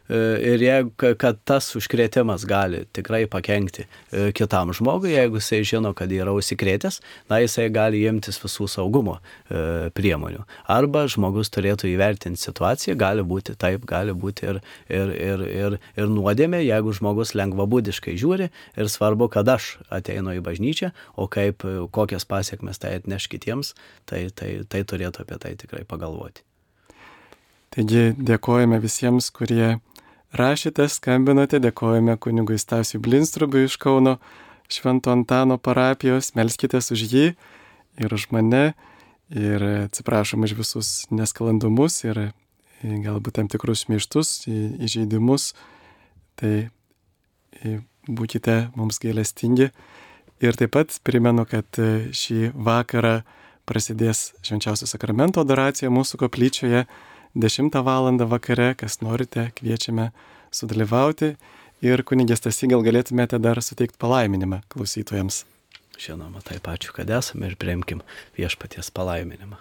e, ir jeigu, kad tas užkrėtimas gali tikrai pakengti e, kitam žmogui, jeigu jisai žino, kad yra užsikrėtęs, na jisai gali imtis visų saugumo e, priemonių. Arba žmogus turėtų įvertinti situaciją, gali būti taip, gali būti ir, ir, ir, ir, ir nuodėmė, jeigu žmogus lengvabūdiškai žiūri ir svarbu, kad aš ateinu į bažnyčią, o kaip, kokias pasiekmes tai atneš kitiems, tai, tai, tai turėtų apie tai tikrai pagalvoti. Taigi dėkojame visiems, kurie rašėte, skambinote, dėkojame kunigui Stasiui Blinstrubiui iš Kauno Švento Antano parapijos, melskitės už jį ir už mane ir atsiprašom už visus neskalandumus ir galbūt tam tikrus šmeištus, įžeidimus. Tai būkite mums gailestingi. Ir taip pat primenu, kad šį vakarą prasidės švenčiausio sakramento adoracija mūsų koplyčioje 10 val. vakare, kas norite, kviečiame sudalyvauti ir kunigės tas gal galėtumėte dar suteikti palaiminimą klausytojams. Žinoma, taip ačiū, kad esame ir priimkim viešpaties palaiminimą.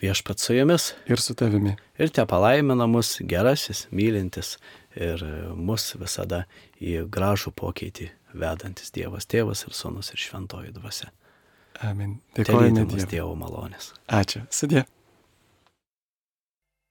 Viešpat su jumis. Ir su tavimi. Ir te palaimina mus gerasis, mylintis ir mus visada į gražų pokytį vedantis Dievas Tėvas ir Sūnus ir Šventoji Dvasia. Amen. Dėkojame. Dievo malonės. Ačiū. Sudė.